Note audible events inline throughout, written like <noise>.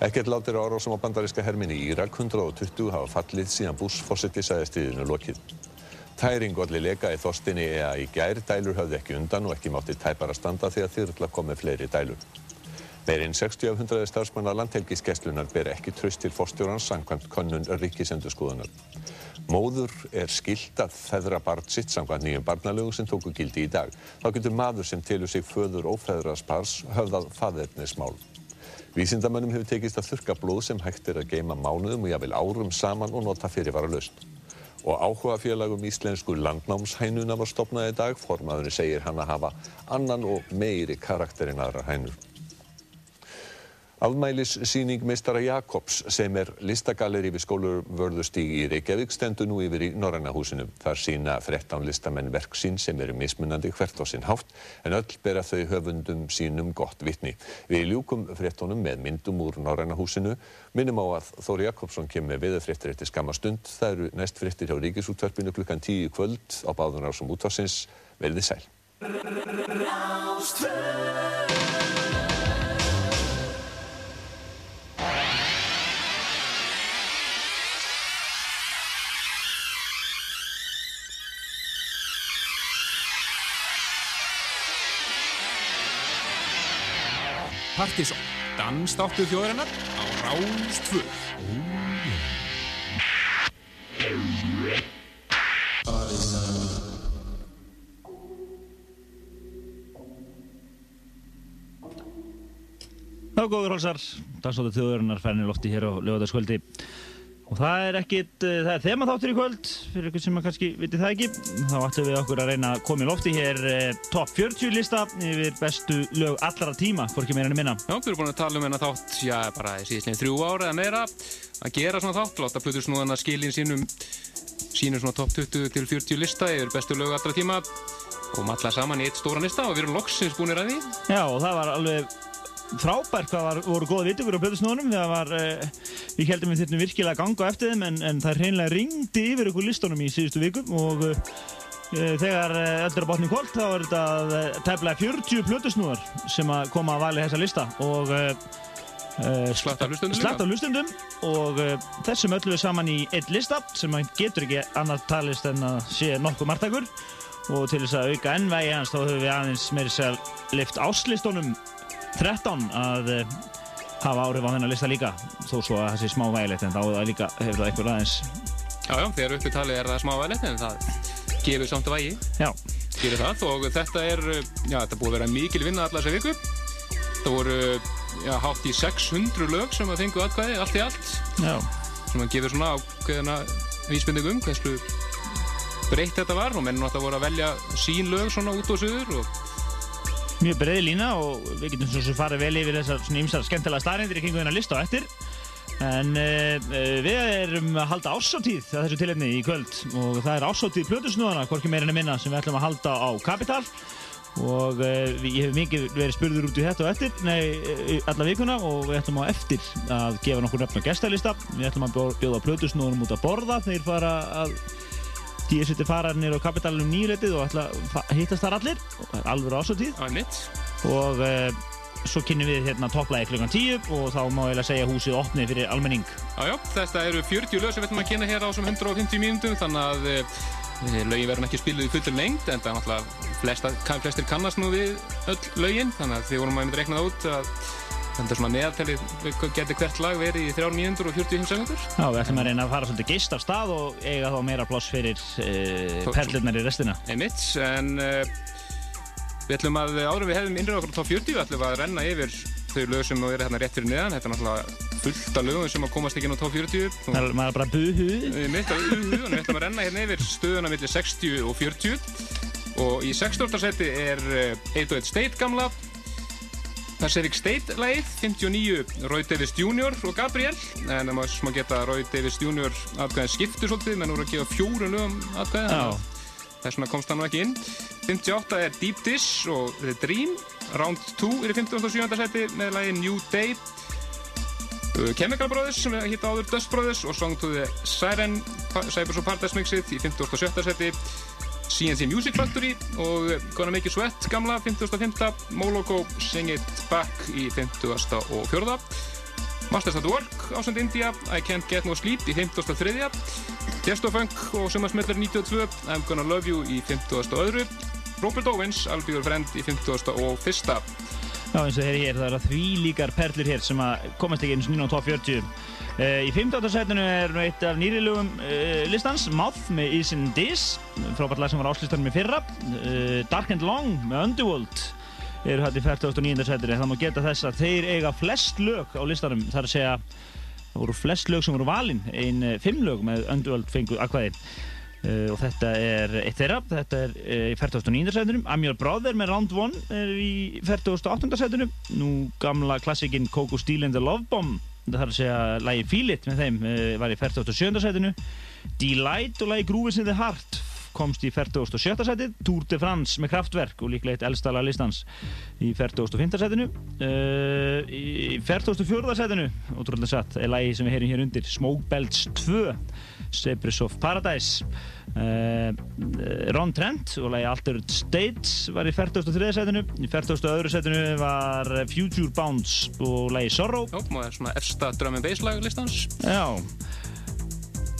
Ekkert látir árásum á bandaríska herminni í Írak 120 hafa fallið síðan Bush fórseti sagði stríðinu lokið. Tæring olli leka í þorstinni eða í gær dælur höfðu ekki undan og ekki mátti tæpar að standa því að þyrla komið fleiri dælur. Meirinn 60 af 100 starfsmanna landhelgiskeslunar ber ekki tröst til forstjórans samkvæmt könnun ríkisendurskoðunar. Móður er skilt að feðra barn sitt samkvæmt nýjum barnalögu sem tóku gildi í dag. Þá getur maður sem telur sig föður ófeðras bars höfðað faðernismál. Vísindamönnum hefur tekist að þurka blóð sem hægt er að geima mánuðum og jáfnvel árum saman og nota fyrirvara lausn. Og áhuga félagum íslensku landnámshænuna var stopnað í dag. Formaðurinn segir hann að hafa annan og meiri karakter en aðra hænur. Afmælissýning meistara Jakobs sem er listagalleri við skólurvörðustíg í Reykjavík stendur nú yfir í Norræna húsinu. Þar sína 13 listamenn verk sín sem eru mismunandi hvert á sinn hátt en öll bera þau höfundum sínum gott vitni. Við ljúkum fréttonum með myndum úr Norræna húsinu. Minnum á að Þóri Jakobsson kemur með viðfréttir eftir skamma stund. Það eru næst fréttir hjá Ríkisútvarpinu klukkan 10 kvöld á báðunar sem útvarsins. Verðið sæl. Partíson, dansdáttu þjóðarinnar á Rástfjörn. Þá góður hálsar, dansdáttu þjóðarinnar færni lofti hér á lögadagskvöldi. Og það er ekkit, uh, það er þema þáttur í kvöld, fyrir ykkur sem kannski viti það ekki. Þá ættum við okkur að reyna að koma í lofti hér uh, top 40 lista yfir bestu lög allra tíma, hvorki meira en minna. Já, við erum búin að tala um hennar þátt, já, bara síðastlega þrjú ára eða meira að gera svona þátt, láta Plutur snúðan að skilja sínum, sínum svona top 20 til 40 lista yfir bestu lög allra tíma og matla saman í eitt stóra lista og við erum loksins búinir að því. Já, og það var alveg frábært hvað var, voru góða viðtökur á Plutusnúðunum. Það var, uh, við heldum við þurftum virkilega að ganga á eftir þeim en, en það hreinlega ringdi yfir ykkur listunum í síðustu vikum og uh, þegar öll er að botni kvöld þá er þetta uh, tæmlega 40 Plutusnúðar sem að koma að vali þessa lista og hlustundum Slatt af hlustundum og þessum öllu við saman í eitt lista sem getur ekki annað talist en að sé nokkuð margtakur og til þess að auka ennvægi hans þá höfum við aðeins meiri sér lift áslistunum 13 að uh, hafa áhrif á þennan lista líka þó svo að það sé smá vægilegt en þá það líka hefur það eitthvað aðeins Já, já, þegar uppi talið er það smá vægilegt en það gefur samt vægi. Gerir það og þetta er, já, þetta búið að vera mikil vinna allar þessa viku. Það voru, já, hátt í 600 lög sem að fengu atkvæði, allt í allt. Já. Sem að gefur svona ákveðina vísbendingum hversu breytt þetta var og mennum að voru að velja sín lög svona út og sögur og mjög breiði lína og við getum svo sem farið vel yfir þessar svona ymsar skemmtilega staðrindir í kringu þennan lista á eftir. En uh, við erum að halda ásáttíð að þessu tilhefni í kvöld og það er ásáttíð plötusnúðana, hvorki meira en minna sem við ætlum að halda á Kapital. Og uh, ég hef mikið verið spurður út í þetta og eftir, nei, alla vikuna og við ætlum á eftir að gefa nokkur nöfn á gestalista, við ætlum að bjóða plötusnúðunum út að borða, þeir fara að Seti fararnir á kapitalunum nýjuleitið og hittast þar allir. Og það er alveg ásóttíð og uh, svo kynum við hérna topplægi klukkan 10 og þá má ég lega segja húsið opnið fyrir almenning. Jájá, þetta eru 40 lög sem við ætlum að kynna hér á sem 150 mínútum þannig að uh, lögin verðum ekki spiluð í fullur lengt en það er náttúrulega flesta, flestir kannast nú við öll lögin þannig að þið vorum að mynda reiknað út að Þetta er svona meðaltalið, getur hvert lag verið í 3 mínútur og 45 sekundur? Já, við ætlum að reyna að fara svolítið gist af stað og eiga þá meira ploss fyrir uh, perlirnar í restina. Einmitt, en uh, við ætlum að áður við hefðum innröðu okkur á top 40, við ætlum að renna yfir þau lög sem eru hérna rétt fyrir neðan. Þetta er náttúrulega fullt af lögum sem að komast ekki inn á top 40. Það er maður bara buhu. Einmitt, buhu, og við ætlum að renna hérna yfir stöðuna millir 60 og 40. Og í 16. seti er 1-1 State gamla Pacific State lagið, 59 Roy Davis Jr. og Gabriel en það má smá geta Roy Davis Jr. aðgæðin skiptur svolítið, menn voru að gefa fjóru lögum aðgæðin, þess vegna komst hann ekki inn 58 er Deep Dish og The Dream Round 2 er í 57. seti með lagið New Day Chemical Brothers sem hitta áður Dust Brothers og Song to the Siren Cypress og Paradise Mixið í 57. seti CNC Music Factory og Gonna Make You Sweat gamla 50.5. Moloko Sing It Back í 50. og 4. Masters at Work ásand India, I Can't Get No Sleep í 53. Testofunk og Sumarsmellar 92, I'm Gonna Love You í 52. Robert Owens, I'll Be Your Friend í 50. og 1. Já eins og þeir hér, það er að því líkar perlur hér sem að komast ekki eins og nýna á top 40. Uh, í 15. setinu er nú eitt af nýrilugum uh, listans, Mouth með Isn't This, frábært lag sem var áslistan með fyrra. Uh, Dark and Long með Underworld eru hætti 49. setinu. Það má geta þess að þeir eiga flest lög á listanum, það er að segja það voru flest lög sem voru valinn, einn fimm lög með Underworld fengu akkvæði. Uh, og þetta er eitt þeirra, þetta er uh, í 49. setinu Your Brother með Round 1 er í 48. setinu nú gamla klassikinn Coco Steel and the Love Bomb það þarf að segja lægi Feel It með þeim uh, var í 47. setinu Delight og lægi Grooves in the Heart komst í 47. setið Tour de France með Kraftwerk og líklega eitt eldstala listans í 45. setinu í 44. setinu ótrúlega satt er lægi sem við heyrim hér undir Smoke Belts 2 Cypress of Paradise uh, Ron Trent og lagi Altered States var í 43. setinu í 42. setinu var Future Bounce og lagi Sorrow Já, og það er svona efsta drum and bass lag listans Já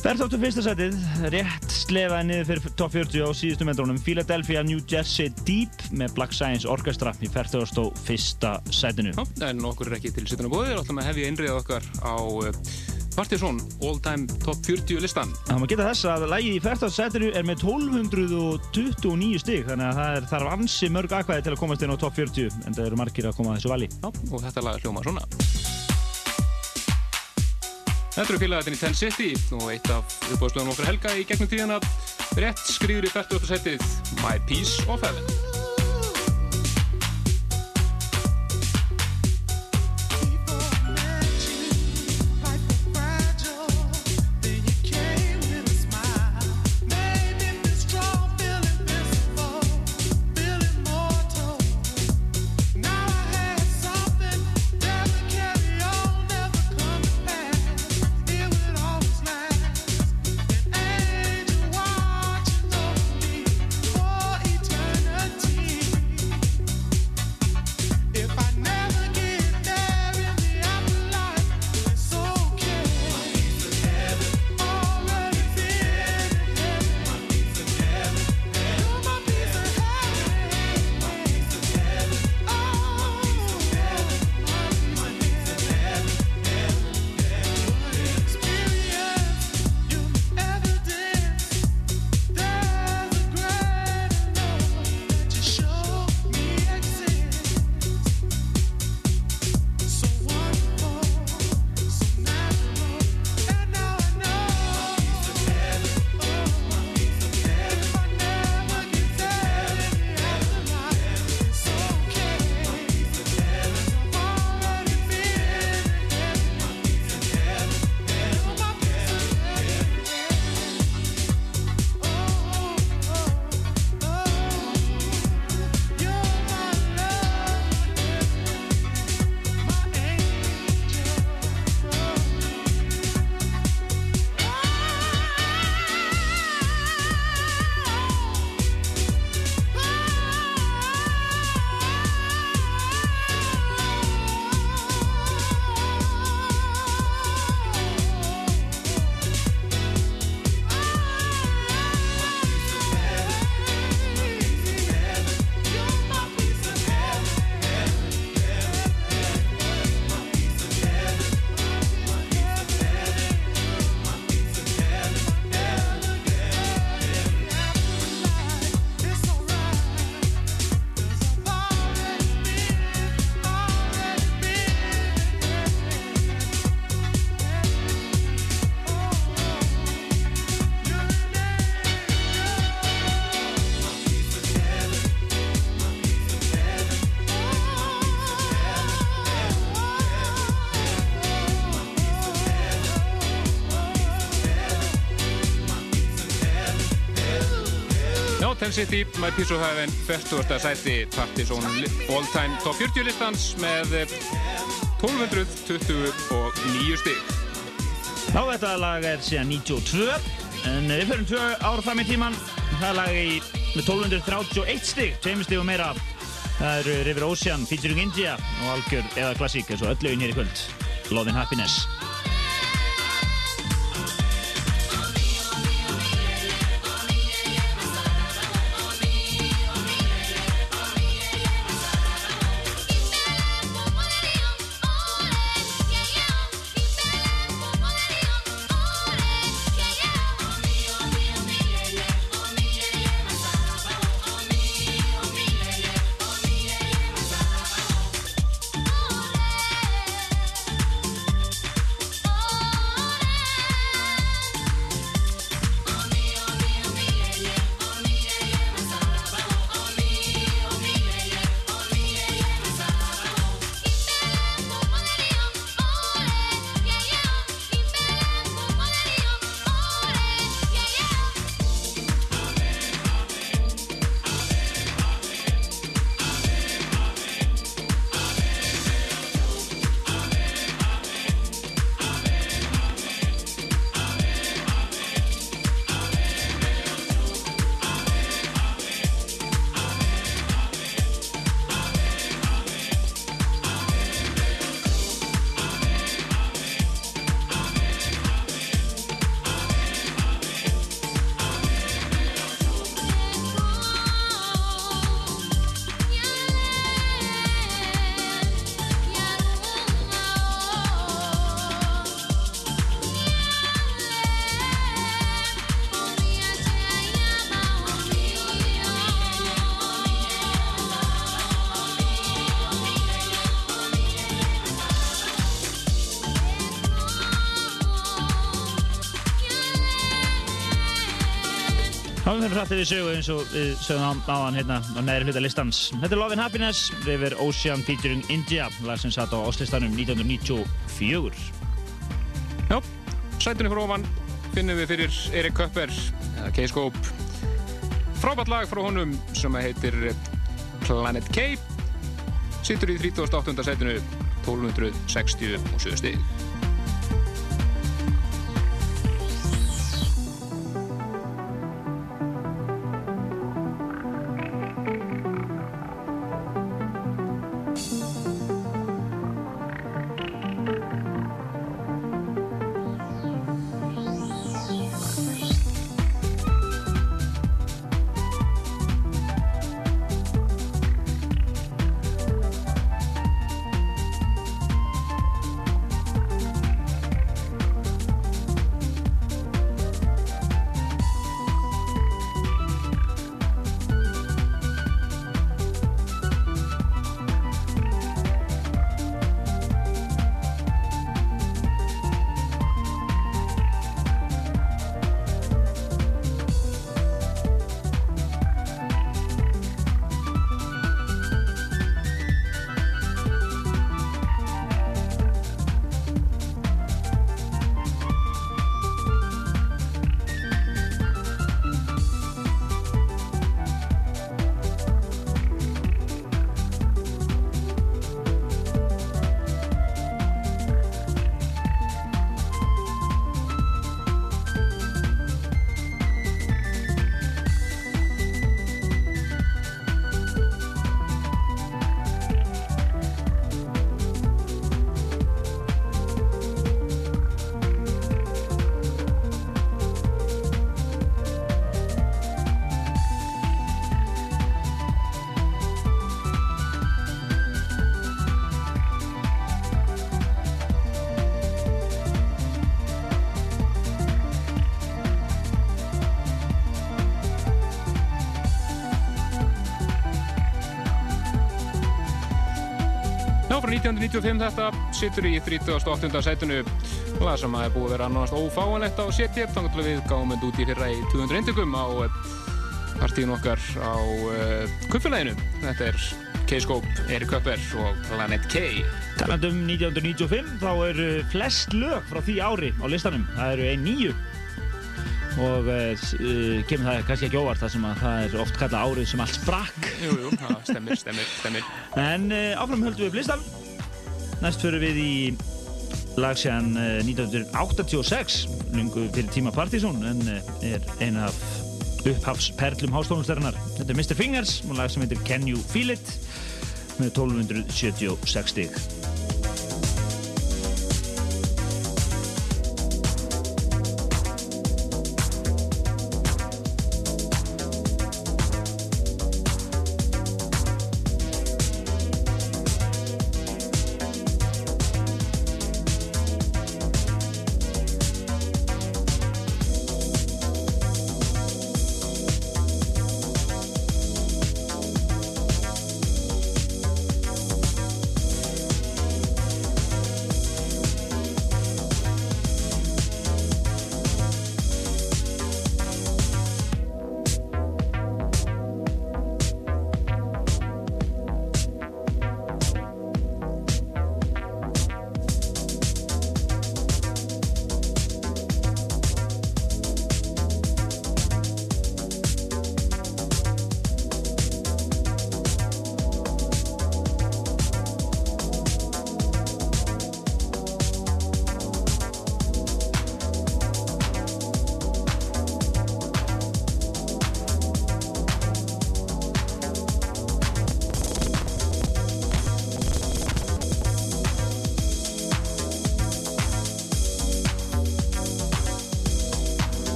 41. setið, rétt slefaði niður fyrir top 40 á síðustu metrónum Philadelphia New Jersey Deep með Black Science Orchestra í 41. setinu Já, en okkur er ekki til sittan á bóðir, alltaf með hefja innriðað okkar á Partiðsson All Time Top 40 listan Það má geta þess að lægi í 40. setinu er með 1229 stig þannig að það er þarf ansi mörg akvæði til að komast inn á top 40 en það eru margir að koma að þessu vali Já, og þetta lag hljóma svona Þetta eru félagatinn í Ten City og eitt af uppáðslöðum okkar helga í gegnum tíðana rétt skriður í 40. setið My Piece of Heaven Ten City, My Piece of Heaven 40. sæti Partiðsson All Time Top 40 listans með 1229 stig. Já, þetta lag er síðan 92 en við förum tvö ára fram í tíman það lag er með 1231 stig tveimur stig og meira. Það eru River Ocean featuring India og algjör eða klassík eins og öll lögin hér í kvöld. Love and Happiness Hrættið við sögu eins og við sögum á áðan hérna á neðri hluta listans. Þetta er Love and Happiness, River Ocean featuring India, lag sem satt á Óslistanum 1994. Já, sætunni frá ofan finnum við fyrir Erik Köpper, eða K-Scope. Frábært lag frá honum sem heitir Planet K. Sittur í 38. sætunu 1267 stig. Já, frá 1995 þetta situr í 38. sætunu lag sem að er búið að vera annars ófáanlegt á hér þannig að við gáum þetta út í fyrra í 200 eindugum á partíðin okkar á uh, kuppfélaginu. Þetta er K-Scope, Erik Köpper og Planet K. Talandum 1995, þá eru flest lög frá því ári á listanum. Það eru ein nýju og uh, kemur það kannski ekki óvart þar sem að það er oft kallað árið sem allt sprakk. Jú, jú, það stemmir, stemmir, stemmir. En uh, áfram höldum við upp listan. Næst fyrir við í lag séðan uh, 1986, lungu fyrir tíma Partizón, en er eina af upphafsperlum hástónumstæranar. Þetta er Mr. Fingers og lag sem heitir Can You Feel It með 1276 stig.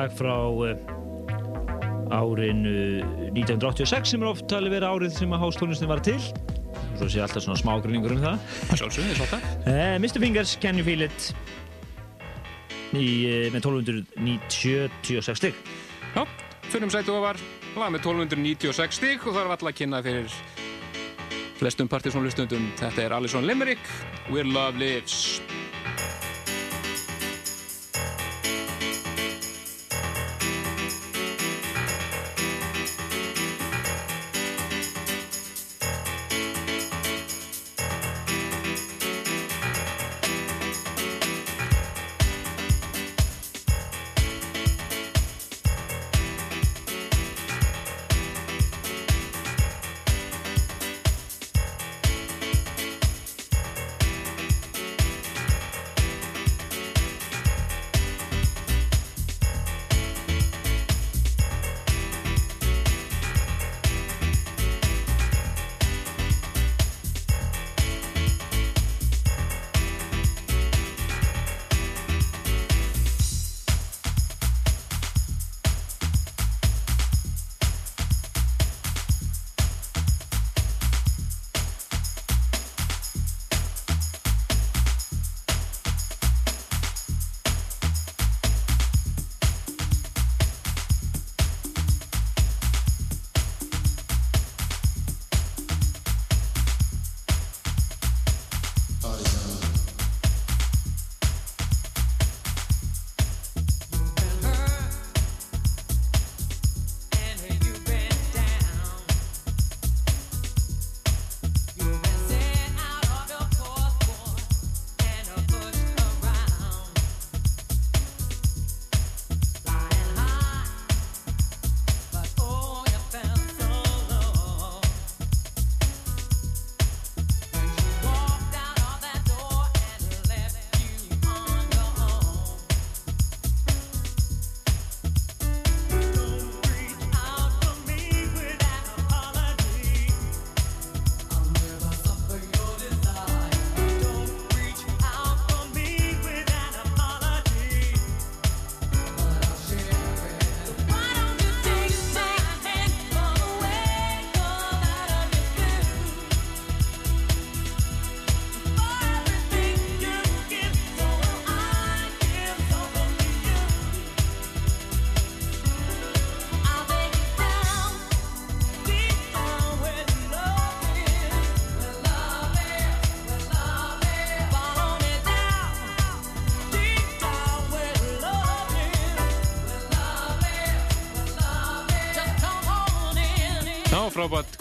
Lag frá uh, árinu 1986 sem er oft talið verið árið sem að hástónlistin var til. Svo sé alltaf svona smágrinningur um það. Sjálfsögðu, að það. Uh, Mr. Fingers, Can You Feel It í, uh, með 1296 stygg. Já, fyrir um sætu ofar, lag með 1296 stygg og það er alltaf að kynna fyrir flestum partysónlustundum. Þetta er Alison Limerick, Where Love Lives.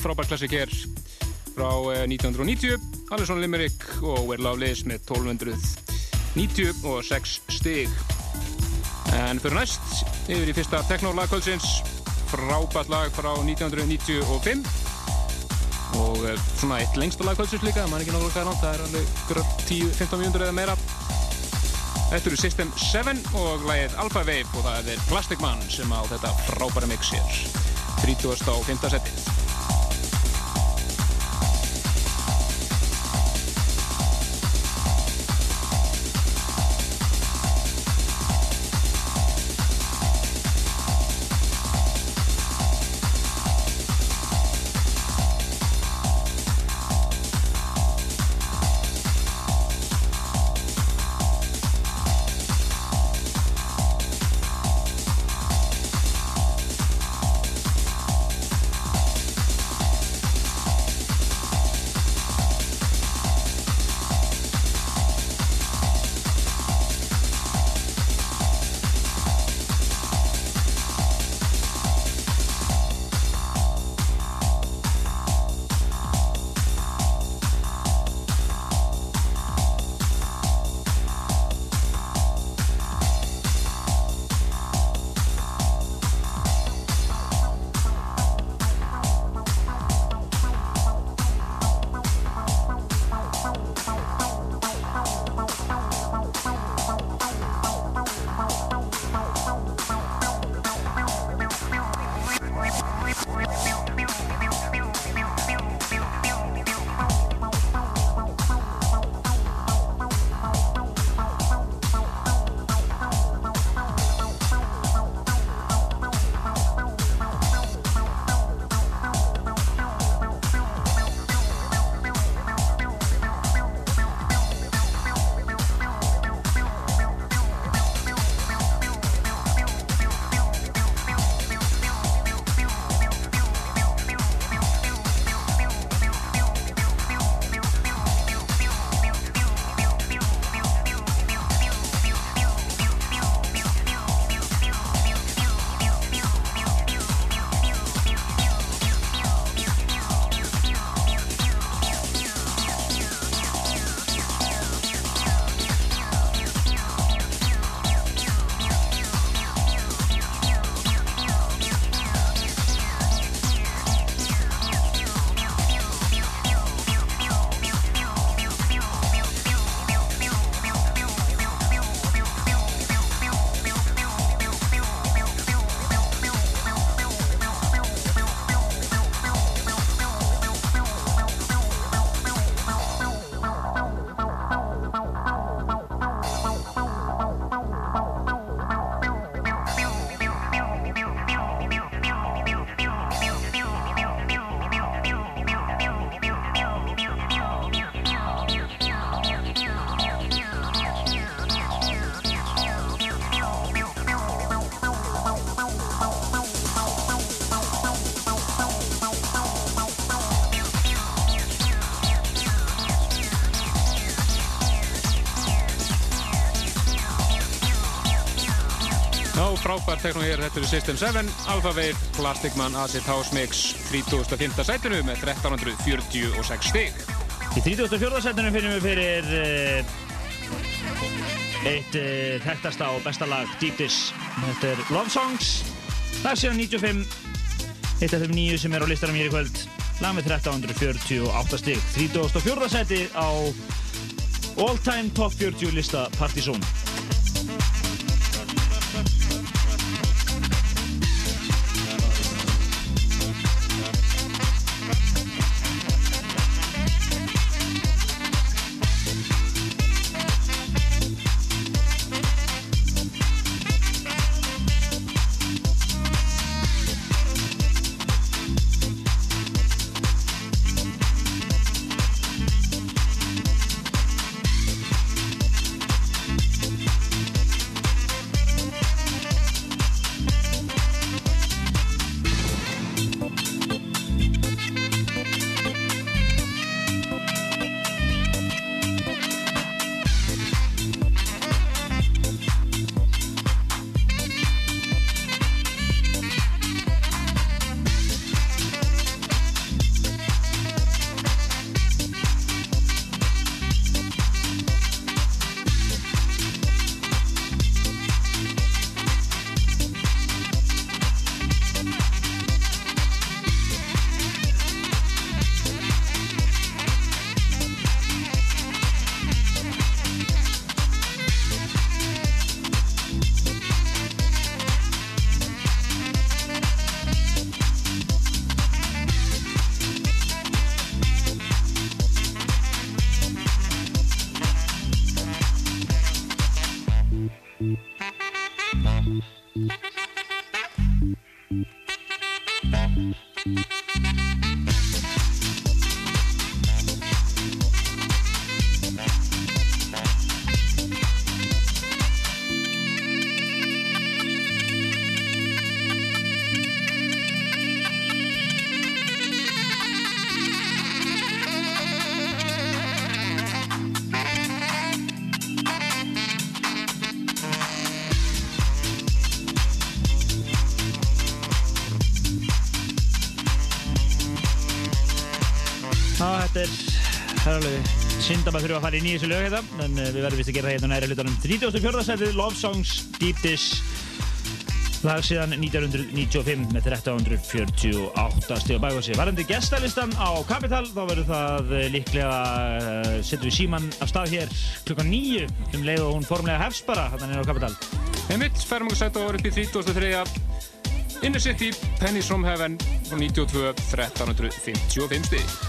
Frábært klassik hér frá 1990 eh, Alison Limerick og Where Love Lives með 1296 stig. En fyrir næst yfir í fyrsta teknólagkvöldsins frábært lag frá 1995 og eh, svona eitt lengsta lagkvöldsins líka maður ekki náttúrulega hvað er nátt, það er alveg 10-15 mjöndur eða meira. Þetta eru System 7 og lagið Alpha Wave og það er Plastic Man sem á þetta frábæra mix er 30. og 5. setið frábær tekno hér, þetta eru System 7, Alpha Wave, Plastic Man, Acid House Mix, 3005. sætinu með 1346 stig. Í 34. sætinu finnum við fyrir uh, eitt uh, þekktasta og besta lag, Deep Dish. Þetta er Love Songs, lag síðan 95, eitt af þeim nýju sem er á listanum hér í kvöld. Lag með 1348 stig. 34. sæti á All Time Top 40 lista Partizón. Að maður þurfa að fara í nýjus lög hérna, en uh, við verðum vist að gera það hérna næri hlutanum. 34. setið, Love Songs, Deep Dish, lag síðan 1995 með 1348 stíð á bækvási. Varandi gestalistan á Capital, þá verður það uh, líklega, uh, setjum við síman af stað hér klukkan nýju, um leið og hún formlega hefst bara, hann er á Capital. Heimill, færum við að setja orðið í 33. Inner City, Pennies from Heaven, 92, 1355 stíð.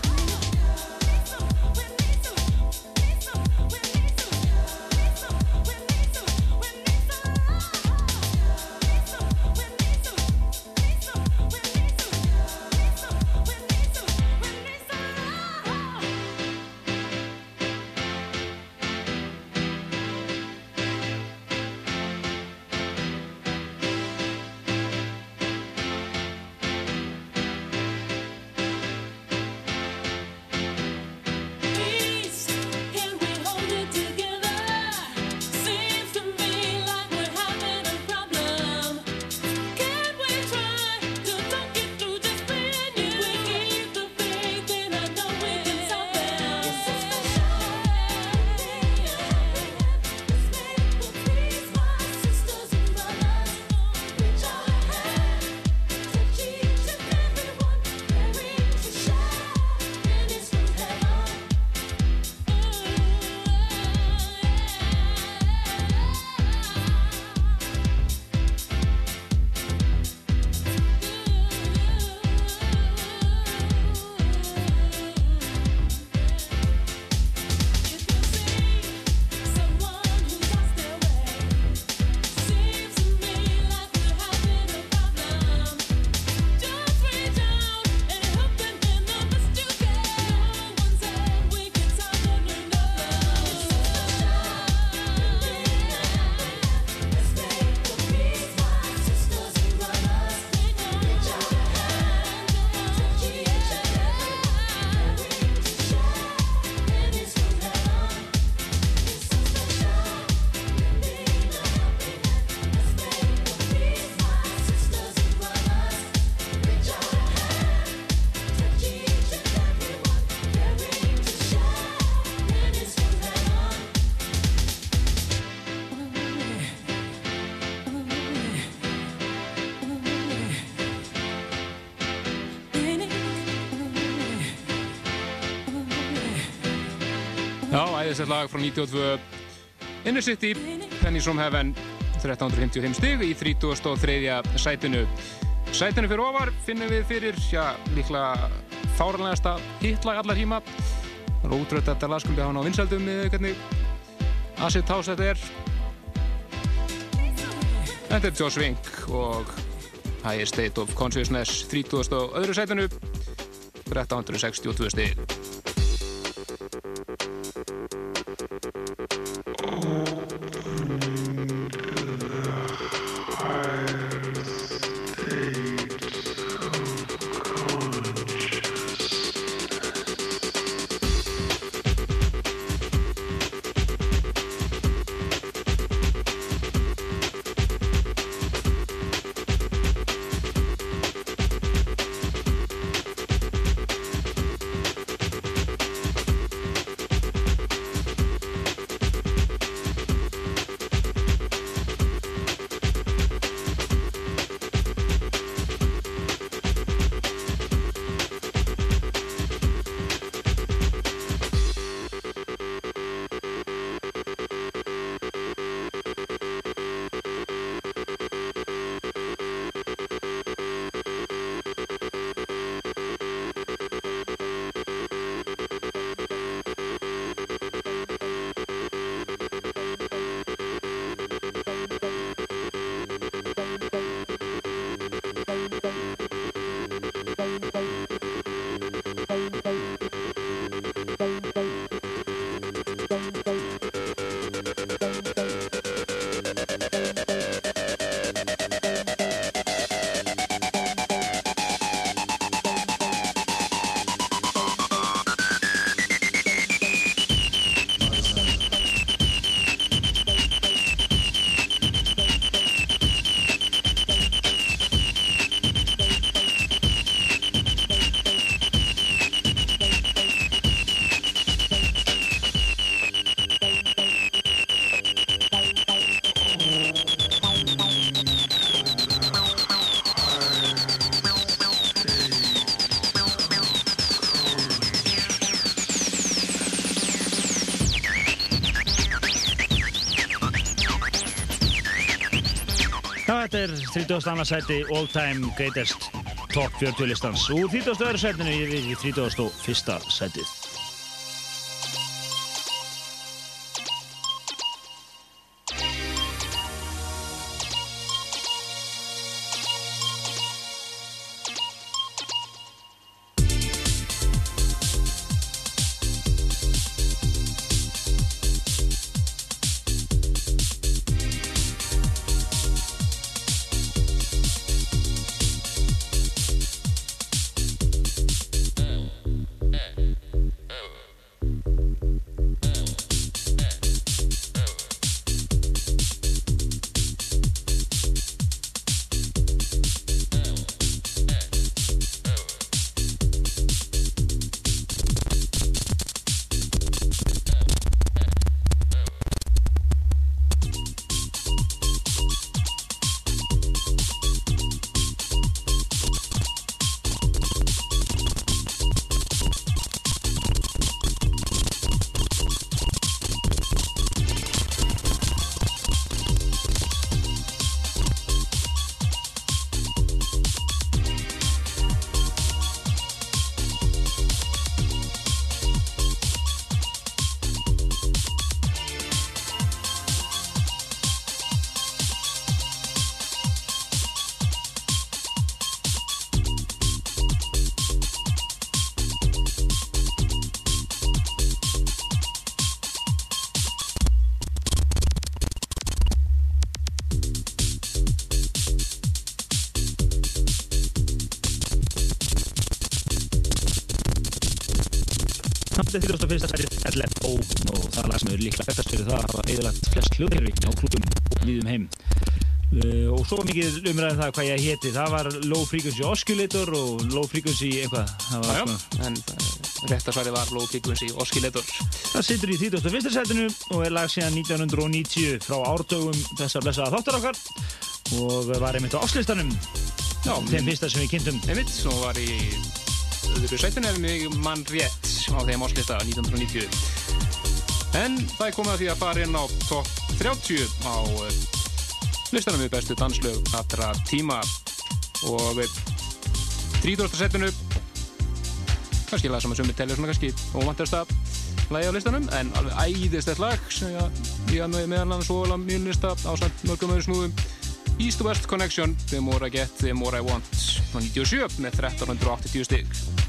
Æðislegt lag frá 92 Inner City, Pennies from Heaven 1355 stig í 33. sætinu Sætinu fyrir ofar finnum við fyrir, já, líklega fáranlegasta hitlag allar híma Það er ótrútt að þetta lag skuldi hafa ná vinsaldum með hvernig Acid House þetta er Þetta er Joss Wink og High State of Consciousness 30. öðru sætinu 1362 stig Já, þetta er 32. sæti All Time Greatest Top 40 listans úr 32. sætinu yfir í 31. sætið. Hljóðherfi á klubum viðum heim. Uh, og svo mikið umræðið það hvað ég héti, það var Low Frequency Oscillator og Low Frequency eitthvað. Það var Já, já, en uh, réttarsværi var Low Frequency Oscillator. Það situr í 31. sætinu og er lag síðan 1990 frá árdögum þessar blessaða þáttar okkar og var einmitt á áslistanum Já, þeim fyrsta sem við kynntum. Einmitt, svo var í öðru sætinu ef mig mann rétt á þeim áslista 1990. En það er komið að því að fara inn á top 30 á eh, listanum við bestu danslög allra tíma og 30. setinu kannski lag sem að sumi telja svona kannski óvantast að lagi á listanum en alveg æðist eitt lag sem ég að meðan hann svo alveg mjög lista á samt mörgum öðru snúðum East to West Connection The More I Get, The More I Want frá 97 með 1380 stygg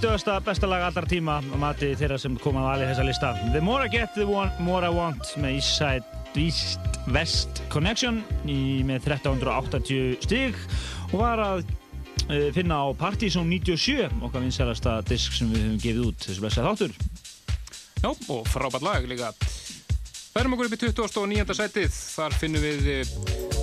30. besta lag allar tíma á mati þeirra sem kom að vali þessa lista. The More I Get, The one, More I Want með Eastside East West Connection í, með 1380 stig og var að uh, finna á Partizón 97 okkar vinsælasta disk sem við höfum gefið út þessu blessaði þáttur. Já, og frábært lag líka. Færum okkur upp í 29. setið. Þar finnum við eh,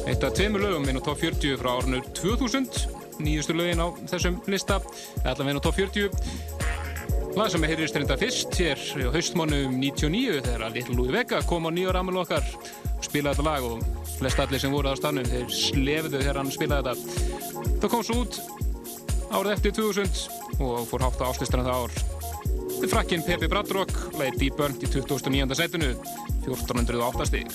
eitt af tveimur lögum inn á top 40 frá árinu 2000 nýjustu lögin á þessum lista allan veginn á top 40 lag sem er heyrðist reynda fyrst hér á haustmónum 99 þegar Little Louie Vega kom á nýjar aðmjölu okkar og spilaði þetta lag og flest allir sem voru á stannum þeir slefðu þegar hann spilaði þetta það kom svo út árið eftir 2000 og fór hátt á áslistana það ár frakkinn Peppi Bradrock, leið Deep Burnt í 2009. setinu, 1408 stík.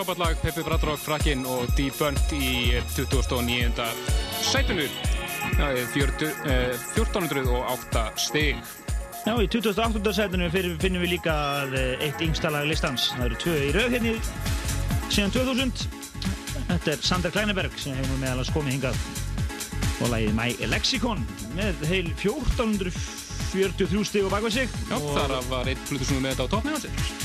Frábært lag, Peppi Bradrock, Frakkin og Debunked í 2009. sætunu. Já, 1408 stig. Já, í 2008. sætunu finnum við líka eh, eitt yngsta lag listans. Það eru tvö í rauð hérna síðan 2000. Þetta er Sander Kleineberg sem hefur meðalans komið hingað og lagið My Lexicon með heil 1443 stig og baka sig. Já, og... þar var einn flutusnúð með þetta á tóknum á sér.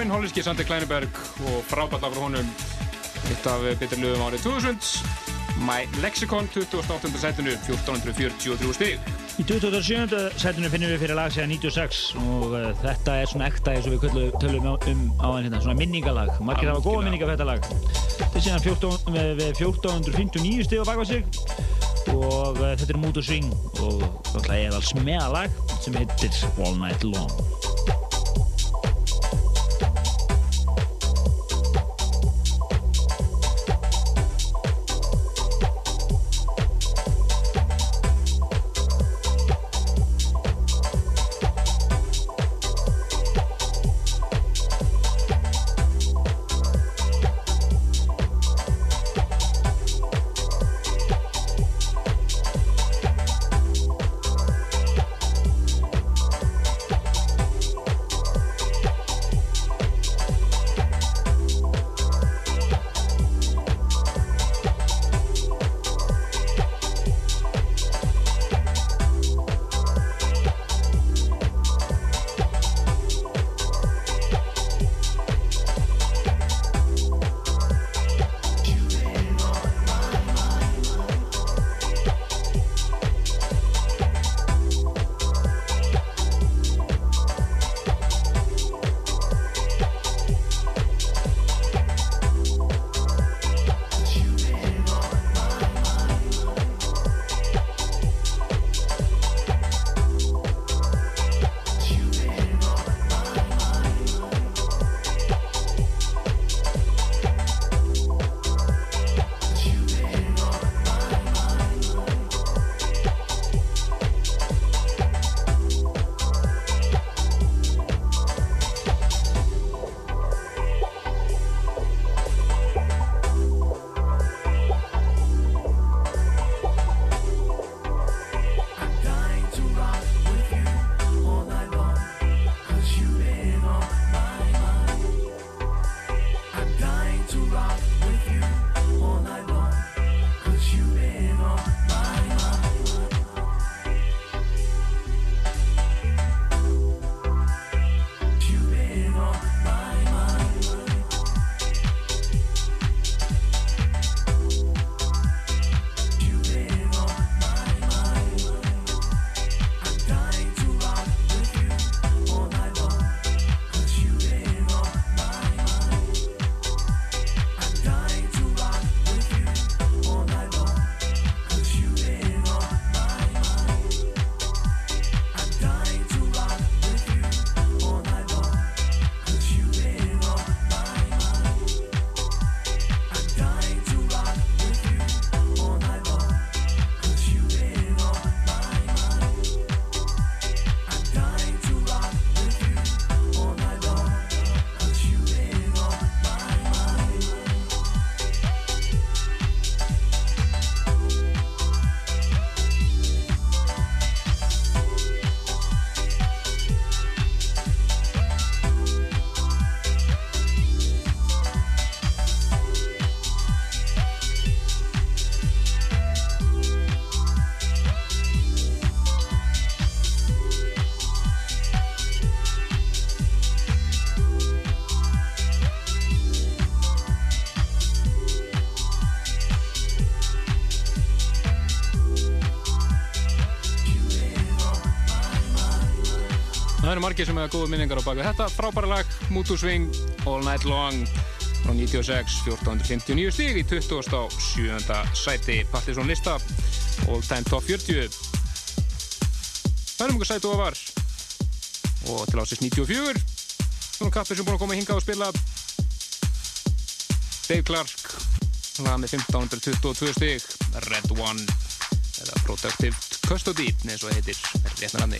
Einn hollandski Sander Kleineberg og frábært af honum. Eitt af betur lögum árið 2000 My Lexicon, 28. setinu 1443 stig. Í 27. setinu finnum við fyrir lag segja 96 og uh, þetta er svona ekta eins og við tölum um á enn hérna, svona minningalag margir hafa góða minninga fyrir þetta lag. Þetta er síðan 14, við 1459 stig á baka sig og uh, þetta er og Swing og þetta er alls meðalag sem heitir All Night Long margir sem hefur góða minningar á baka þetta. Frábæra lag, Swing All Night Long frá 96 1459 stíg í 27. sæti. Partiðsson lista All Time Top 40 það er um einhver sæti ofar og til ásins 94 svona kappir sem búin að koma hinga og spila. Dave Clark lag með 1522 stíg Red One eða Productive Custody eins og heitir réttnar af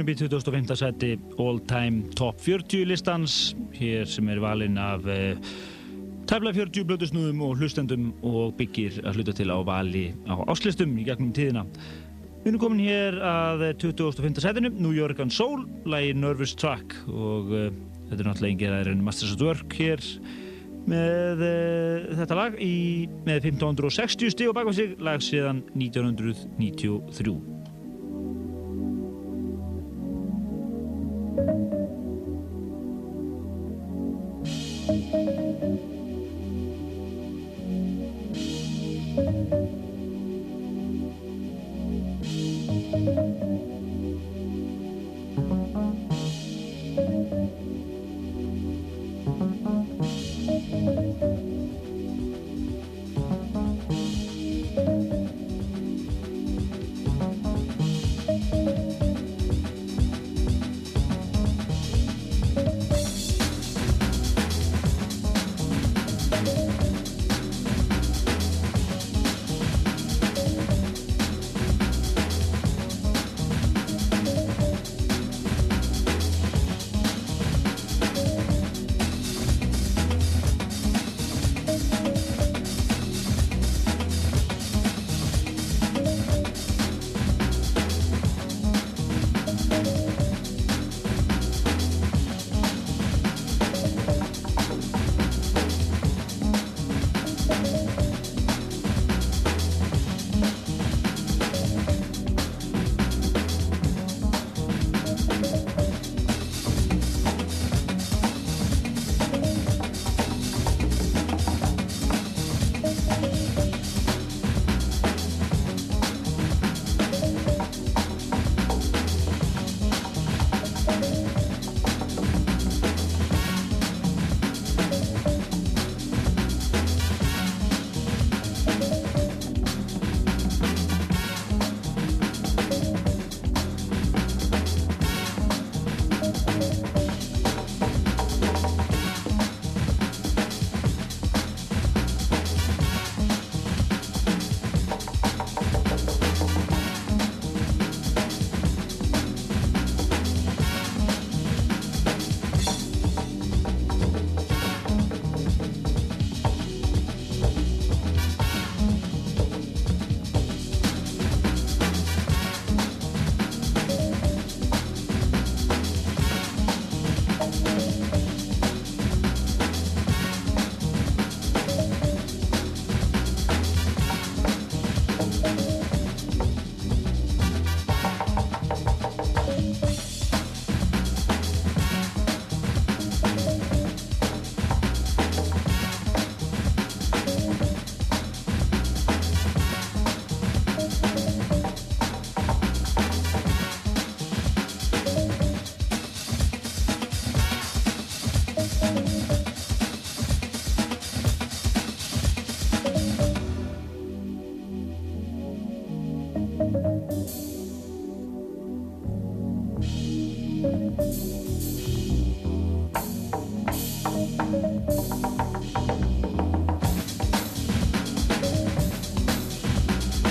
komin upp í 2005. seti All Time Top 40 listans hér sem er valinn af uh, tæfla 40 blöðusnúðum og hlustendum og byggir að hluta til á vali á áslistum í gegnum tíðina. Við erum komin hér að 2005. setinu New York and Soul, lagi Nervous Track og uh, þetta er náttúrulega engið að er enn Masters at Work hér með uh, þetta lag í, með 1560 stíg og baka sig lag síðan 1993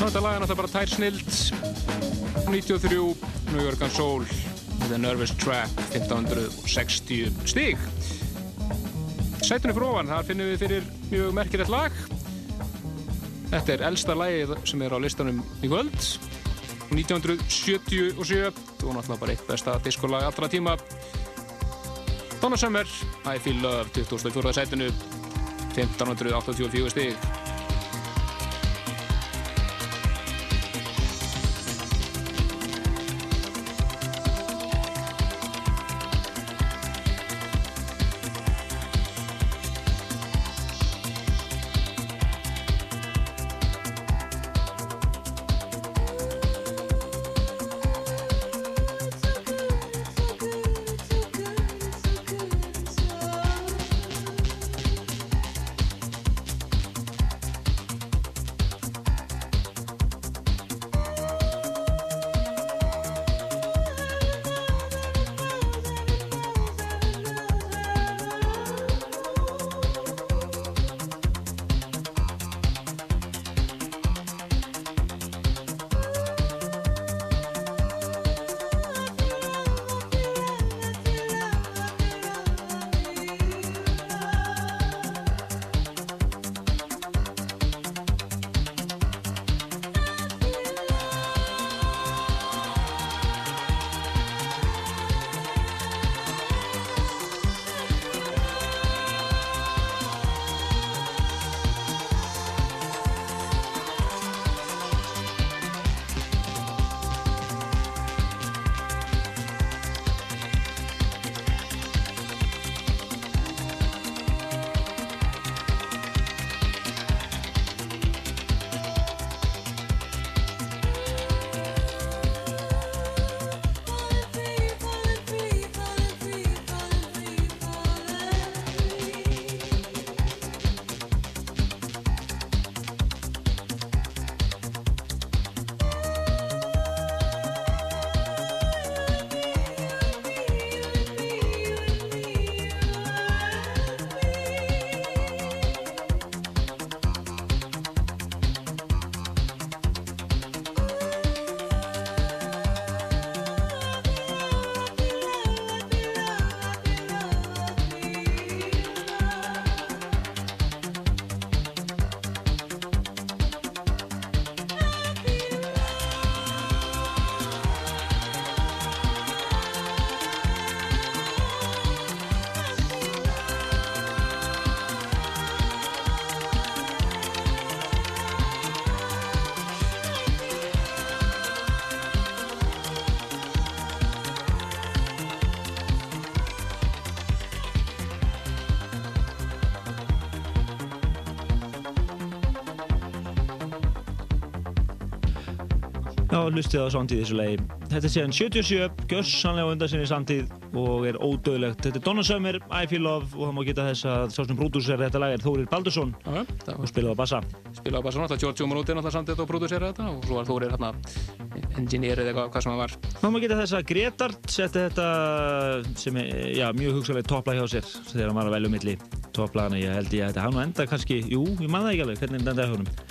Þetta lag er náttúrulega bara tær snild. 93 New York and Soul The Nervous Trap 1560 stík Sætunni fyrir ofan, þar finnum við fyrir mjög merkilegt lag Þetta er elsta lagið sem er á listanum í kvöld. 1977 og náttúrulega bara eitt besta diskolag allra tíma. Donna Summer I Feel Love 2004. sætunu 1584 stík hlustið á samtíð þessu lagi. Þetta er síðan 77, gössanlega undan sinni samtíð og er ódöðlegt. Þetta er Donna Summer, I Feel Love og það má geta þess að sá sem prodúser þetta lag er Þórir Baldursson Já, og spilaði á bassa. Spilaði á bassa náttúrulega, George Omoróti náttúrulega samtíð og prodúsera þetta og svo var Þórir hérna engineer eða hvað sem hann var. Það má geta þess að Gretard setti þetta sem er já, mjög hugsalega topplag hjá sér þegar hann var að velja um milli topplagana. Ég held ég að þetta hann enda kannski, jú, ég man það ekki alveg hvernig þetta endaði húnum.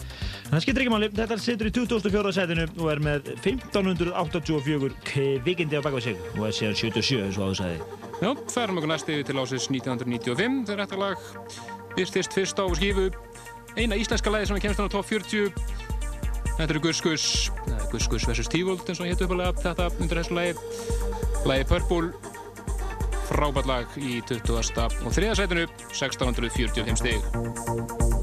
Það skiptir ekki máli, þetta situr í 2004. setinu og er með 1584 kvikindi á baka sig og er síðan 77 eins og áður sagði. Já, það erum okkur næst yfir til ásins 1995 þegar þetta lag byrstist fyrst á skífu eina íslenska lagi sem kemst á top 40 Þetta eru Gus Gus Gus Gus vs. Tívold eins og héttu uppalega þetta undir þessu lagi lagi Purple frábært lag í 20. og 3. setinu 1645 stig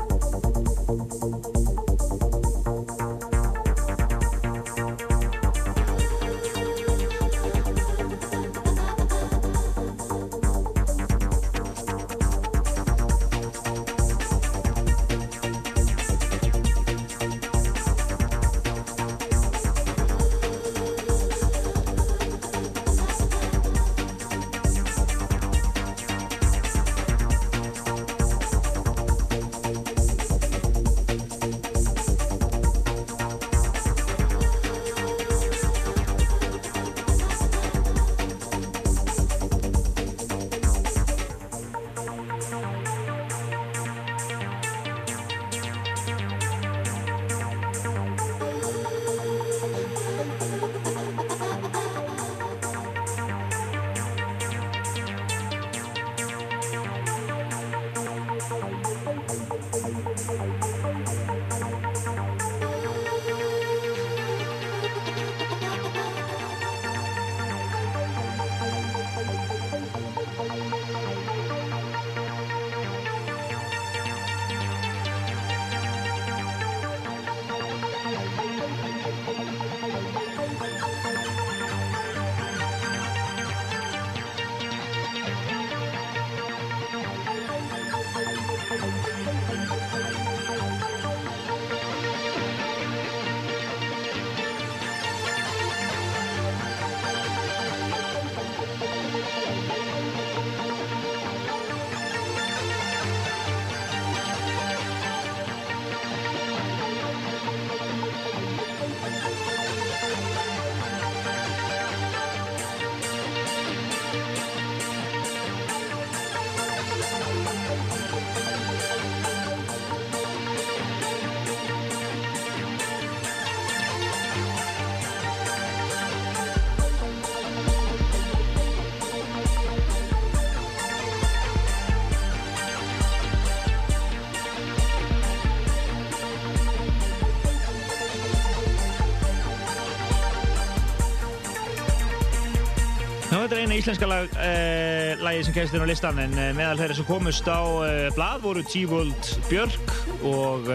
eina íslenska lag, uh, lagi sem kemst inn á listan en uh, meðal þeirra sem komust á uh, blad voru T-World Björk og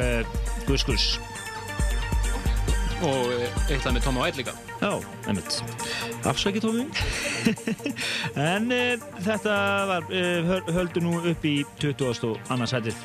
Gus Gus. Og eitt lag með Tóma Vætt líka. Já, einmitt. Afsækja Tómi. <laughs> en þetta var, höldu nú upp í 20. annarsætið.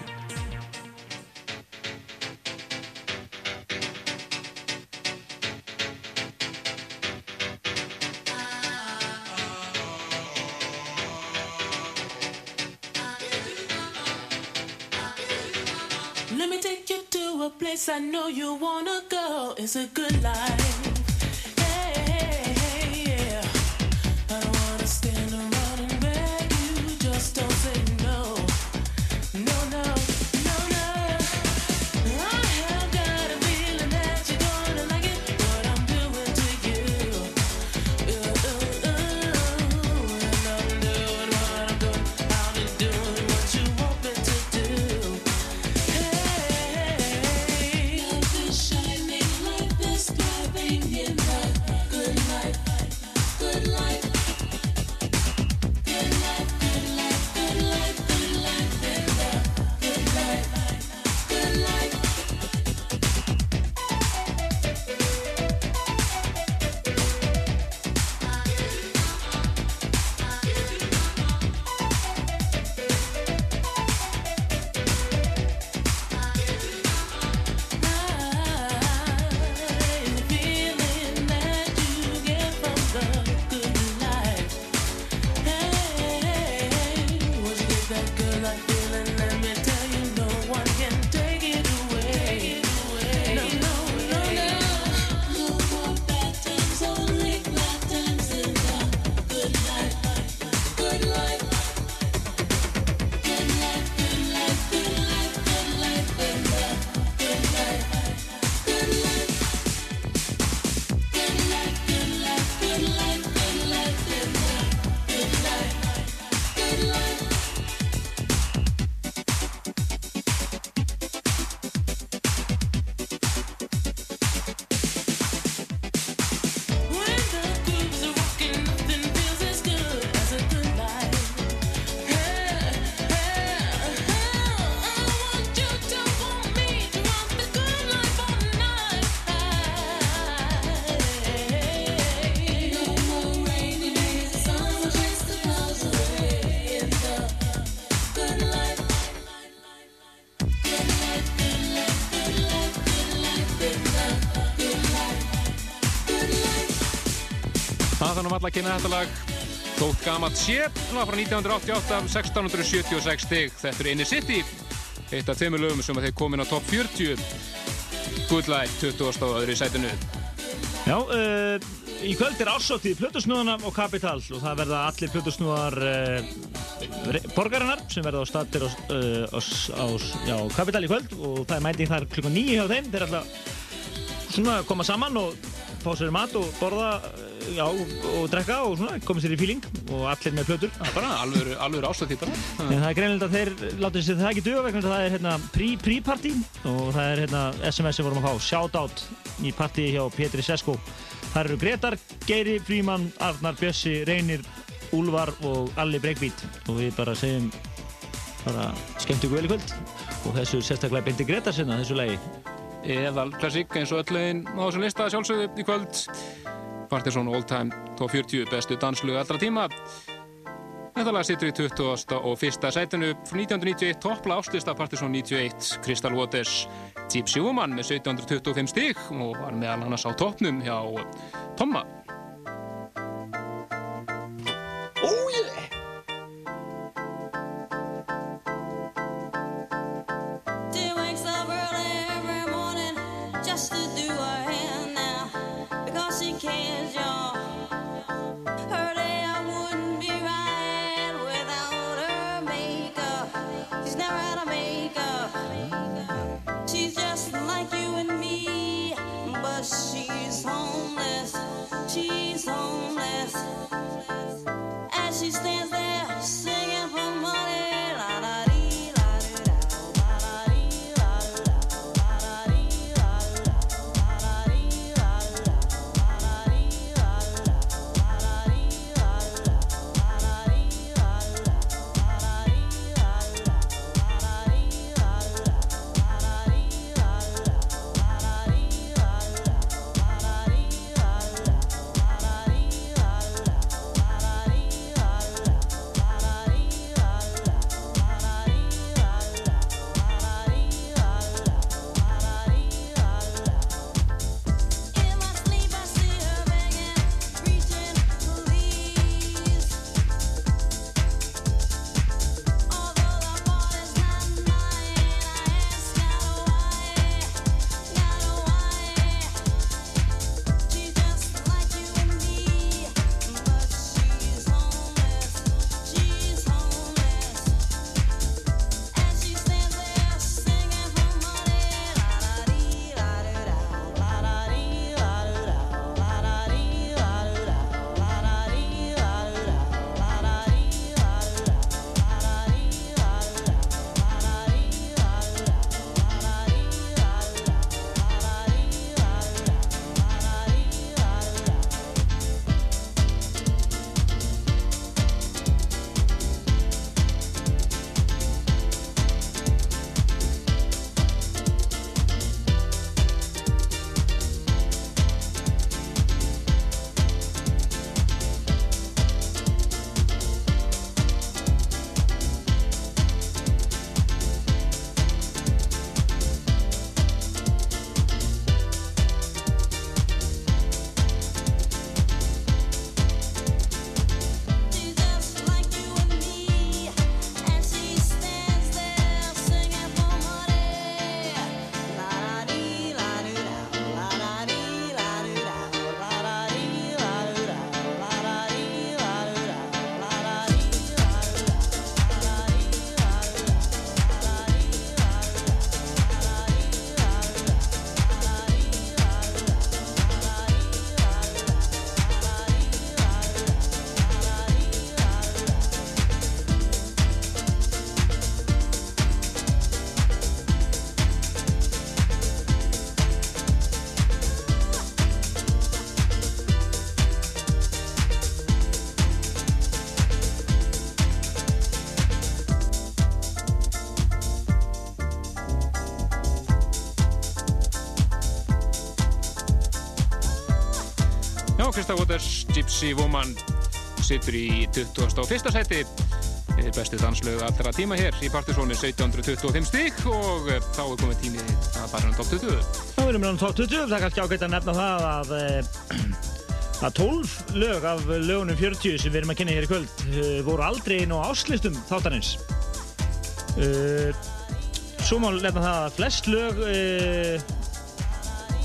Að kynna þetta lag. Þótt gammalt sé, lag frá 1988 1676 stig, þetta er Inner City eitt af þeimur lögum sem að þeir komin á top 40 Good Life, 20. á öðru í sætinu. Já, uh, í kvöld er ásóttið Plutusnúðana og Kapital og það verða allir Plutusnúðar uh, borgarinnar sem verða á statir uh, á, á já, Kapital í kvöld og það er mæting þar klukka nýju hjá þeim. Þeir er alltaf svona að koma saman og fá sér mat og borða já, og drekka og svona, komið sér í fíling og allir með plötur. Það er bara alveg, alveg ástöðið bara. En það er greinilegt að þeir látið sér það ekki döga vegna það er hérna pre-party og það er hérna SMS sem vorum að fá, shout-out í party hjá Petri Sesko. Það eru Gretar, Geiri, Fríman, Arnar, Bjössi, Reynir, Úlvar og Alli Breykvít og við bara segjum bara skemmt ykkur vel í kvöld og þessu sérstaklega bindi Gretar sinna þessu lagi. Eðal klassík eins og öll á þessum lista sjálfsögðu í kvöld Partiðsson All Time Top 40 bestu danslug allra tíma Þetta lag sittur í 20. og fyrsta sætinu frá 1991 toppla áslista Partiðsson 91 Crystal Waters Gypsy Woman með 1725 stík og var meðal annars á toppnum hjá Tomma she Gypsy Woman situr í 21. seti bestu danslög allra tíma hér í Partizónu 1725 stygg og eh, þá er komið tími að bara um top 20 Þá erum við á top 20, það er kannski ágætt að nefna það að eh, <clears throat> að 12 lög af lögunum 40 sem við erum að kynna hér í kvöld eh, voru aldrei inn á áslistum þáttanins Svo má nefna það að flest lög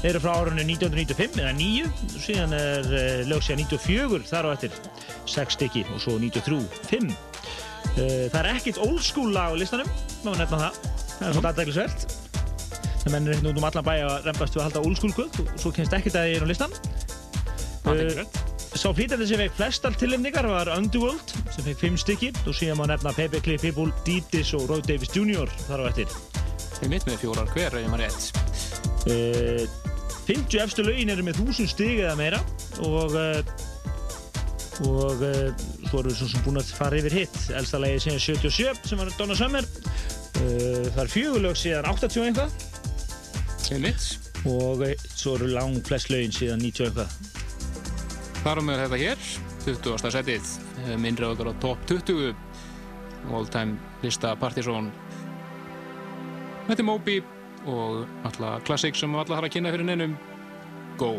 eru frá árunni 1995 eða 9 síðan er lög síðan 94 þar á eftir 6 stykki og svo 93 5 það er ekkit old school lag á listanum má nefna það, það er svona aðdæklusvert það mennir hérna út um allan bæ að reymbast við að halda old school kvöld og svo kemst ekkert að það er á listan Sá flítandi sem fekk flestal tilhemningar var Underworld sem fekk 5 stykki og síðan má nefna Pepe Cliff People, Didis og Roy Davis Jr. þar á eftir. Við mitt með fjórar hver, ef maður rétt 50 efstu laugin eru með 1000 stygg eða meira og og uh, svo erum við svona búin að fara yfir hitt. Elsta lagi síðan 77 sem var Donna Summer. Uh, það er fjögulög síðan 80 eitthvað. Og svo eru lang flest laugin síðan 90 eitthvað. Þar á með þetta hér 20. setið minnri okkar á top 20 all time lista Partizón Þetta er Moby og alltaf klassík sem alltaf har að kynna fyrir neinum. Go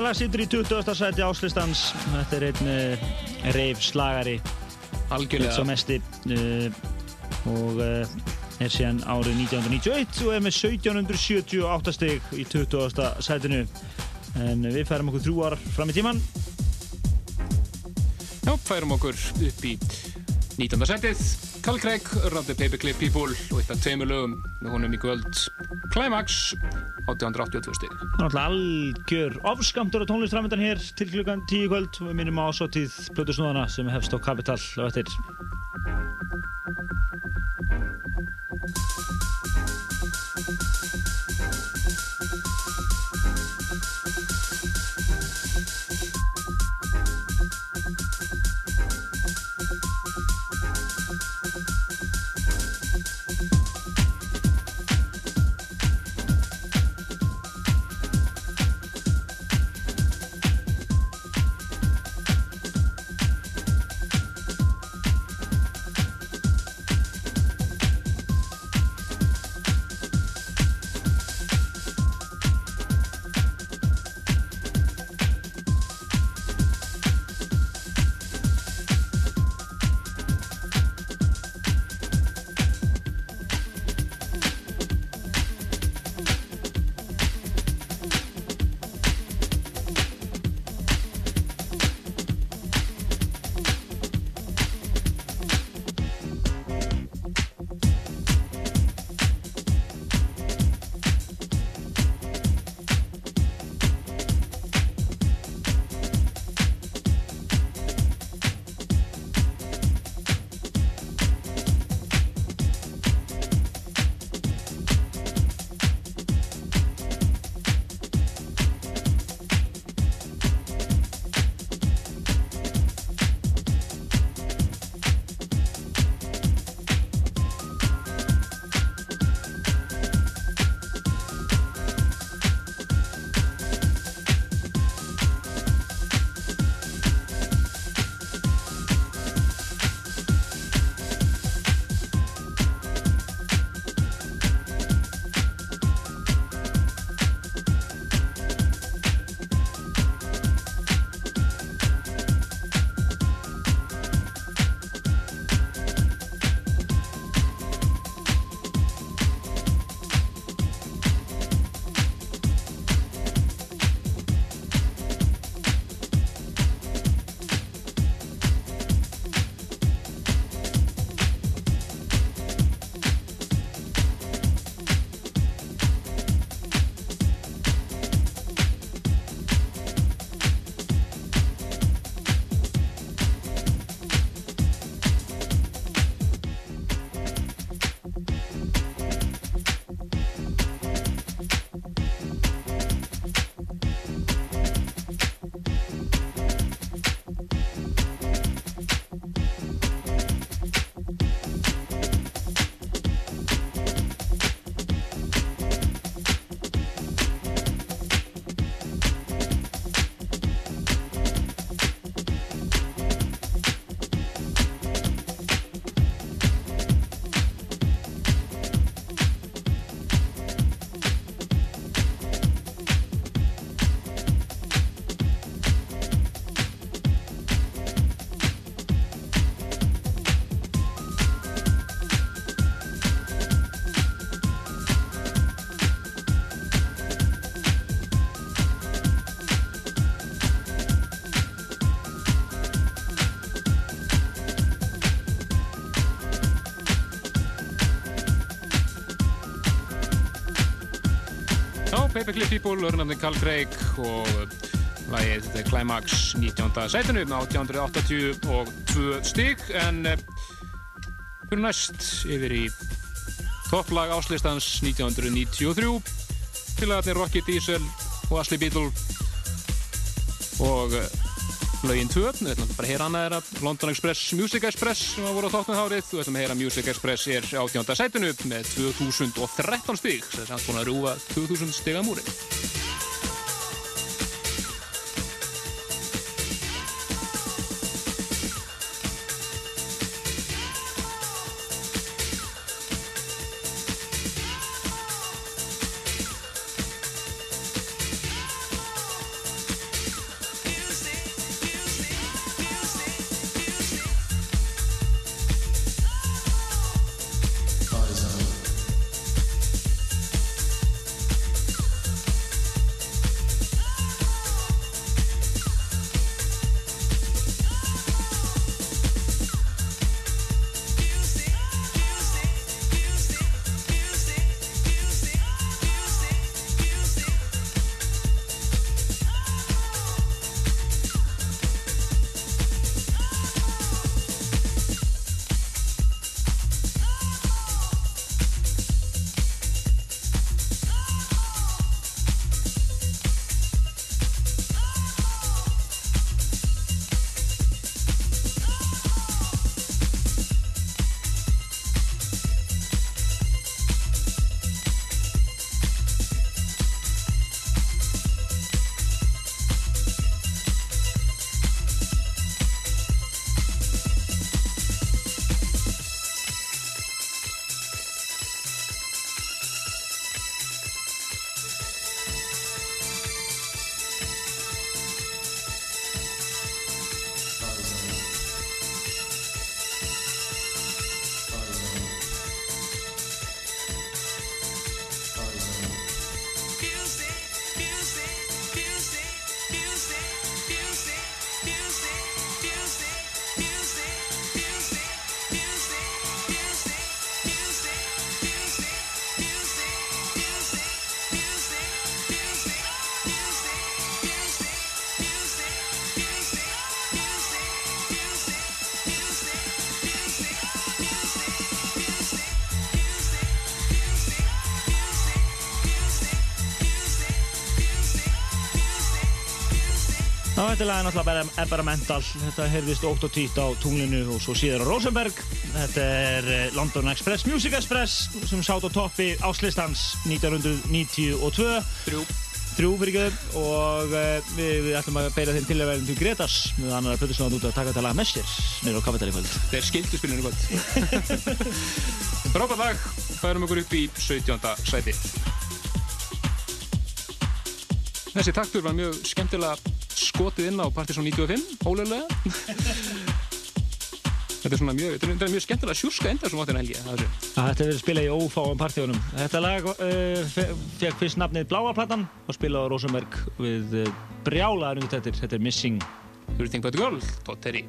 Þetta lag sýtur í 20. sæti áslistans. Þetta er einn uh, reif slagari. Algjörlega. Svo mesti. Uh, og uh, er síðan árið 1991 og er með 1778 stygg í 20. sætinu. En við færum okkur þrjú ár fram í tíman. Já, færum okkur upp í 19. sætið. Craig, Randi Paperclip People og eitt af tveimur lögum með honum í kvöld Climax 1882 stík. Það er náttúrulega algjör ofskamtur á tónlistframöndan hér til klukkan 10 kvöld og við minnum á ásóttíð Plutusnúðana sem hefst á Capital og eftir. Paperclip People, örnafni Carl Craig og lagið The Climax 19. sætinu með 1880 og 2 stygg en eh, fyrir næst yfir í topplag áslistans 1993 félagarnir Rocky Diesel og Ashley Beatle og lögin 2, við ætlum bara að heyra annað þeirra London Express, Music Express sem var voru á þóttnum hárið, við ætlum að heyra Music Express er átjönda sætinu með 2013 stíg, þess að hann búin að rúa 2000 stiga múri Ná, þetta lag er náttúrulega bara, mental. Þetta heyrðist ótt og tít á tunglinu og svo síðar á Rosenberg. Þetta er eh, London Express, Music Express sem sátt á toppi áslistans 1992. Þrjú. Þrjú fyrir göðum og uh, við, við ætlum að beira þeim tilvægum til Gretas með annar plötusnáðan út að taka þetta lag með sér nýra á kaffetæli kvöld. Þeir skildu spilinu <laughs> gott. Frábært lag, færum okkur upp í 17. sæti. Þessi taktur var mjög skemmtilega skotið inn á Partiðsson 95, ólega. Þetta er svona mjög, þetta er mjög skemmtilega sjúska enda sem átti en helgi. Að þetta hefur verið spilað í ófáum partíunum. Þetta lag uh, fekk fyrst nafnið Bláaplattan og spilað á Rosenberg við uh, brjálaðar undir þetta. Þetta er Missing. På et gulv, Todd Terry.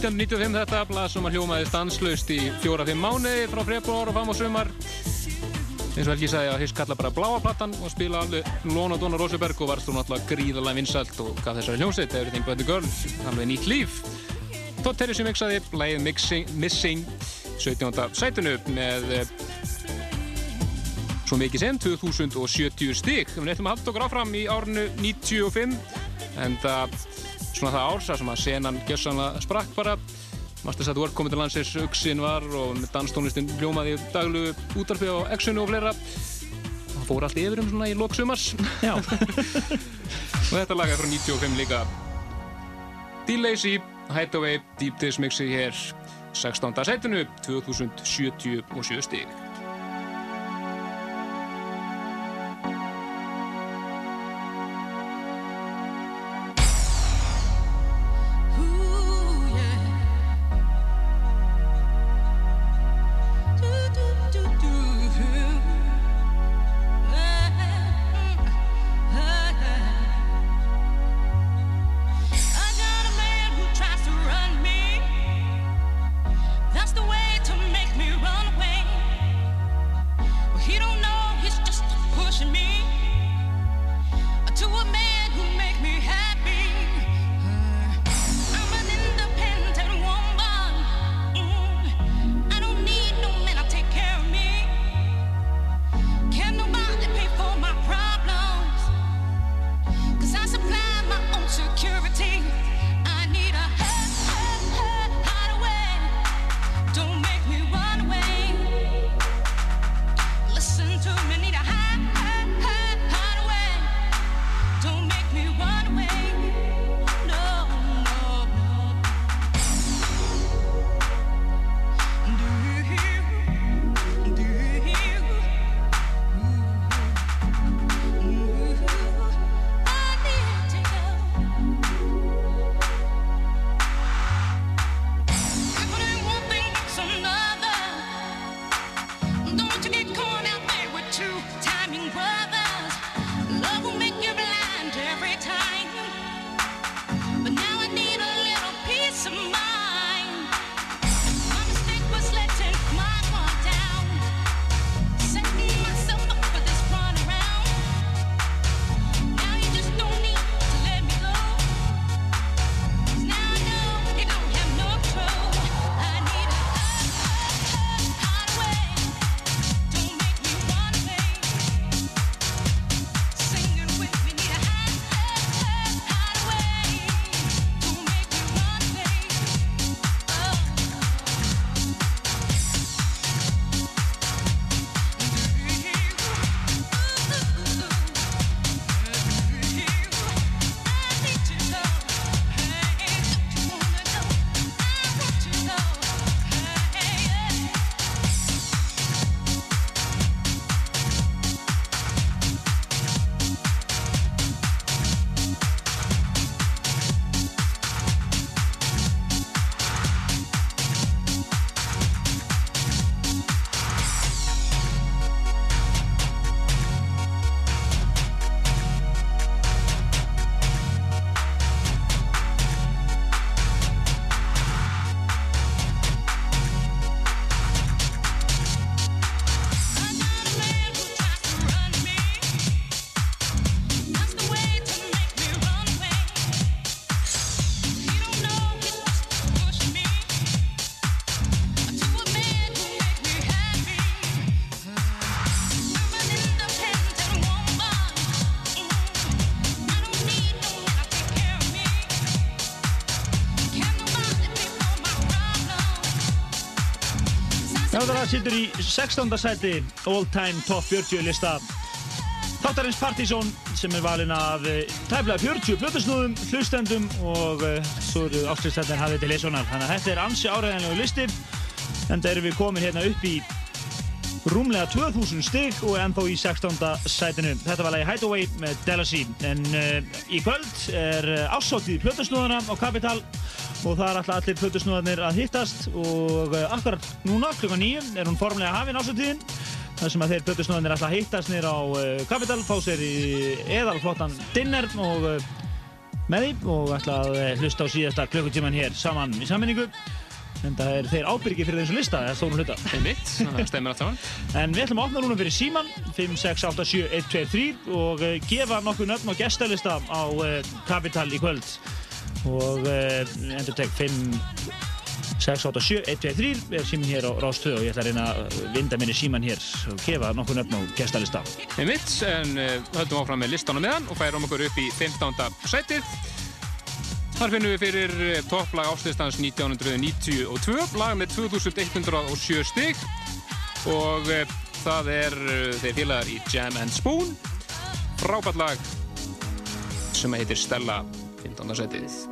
1995 þetta blað sem að hljómaði stanslaust í fjóra-fimm mánuði frá februar og fram á sumar eins og Helgi sagði að Hiss kalla bara bláa plattan og spila alveg Lóna Dóna Róseberg og varst þú náttúrulega gríðalega vinsælt og gaf þessari hljómsveit Everything But The Girl, alveg nýtt líf Todd Terry sem mixaði Mixing, Missing 17. sætunu með eh, svo mikið sem 2070 stig við ætlum að halda okkur áfram í árinu 95 en það svona það ár sem að senan gessanlega sprakk bara. Masters at Work komið til landsins, Uxin var og danstónlistin hljómaði í daglugu útarfi á Exxonu og fleira. Það fór allt yfir um svona í loksumars Já, <laughs> og þetta lag er frá 95 líka. D-Lazy, Hideaway, Deep Dish mixi hér 16. setinu 2077 stig sittur í 16. sæti All Time Top 40 lista Þáttarins Partizón sem er valinn af eh, tæplega 40 blöðusnúðum, hlustendum og uh, svo eru áslýstættin hafið til lesonar. Þannig að þetta er ansi áræðanlegu listi en það erum við komin hérna upp í rúmlega 2000 stig og ennþá í 16. sætinu. Þetta var lagi Hideaway með Delasy. En uh, í kvöld er uh, ásáttíð plötusnúðana á Capital og það er alltaf allir plötusnúðanir að hittast og uh, akkurat núna, klukka nýju, er hún formlega hafin ásáttíðin. þar sem að þeir plötusnúðanir alltaf hittast nýr á uh, Capital, fá sér í eðalflottan dinner og uh, með því og uh, hlusta á síðasta klukkutíman hér saman í sammenningu. En það er þeir ábyrgi fyrir þessu lista, það er stórum hluta. Einmitt. En við ætlum að opna núna fyrir síman 5, 6, 8, 7, 1, 2, 3 og gefa nokkuð nöfn og gestalista á Capital í kvöld og endur tek 5, 6, 8, 7, 1, 2, 3 er símin hér á Rástöð og ég ætla að reyna að vinda minni síman hér og gefa nokkuð nöfn og gestalista. Einmitt, en uh, höldum áfram með listanum meðan og færum okkur upp í 15. sætið. Þar finnum við fyrir eh, topplag áslýstans 1992, lag með 2107 stig og uh, það er þeir félagar í Jam and Spoon, frábært lag sem heitir Stella 15. sætið.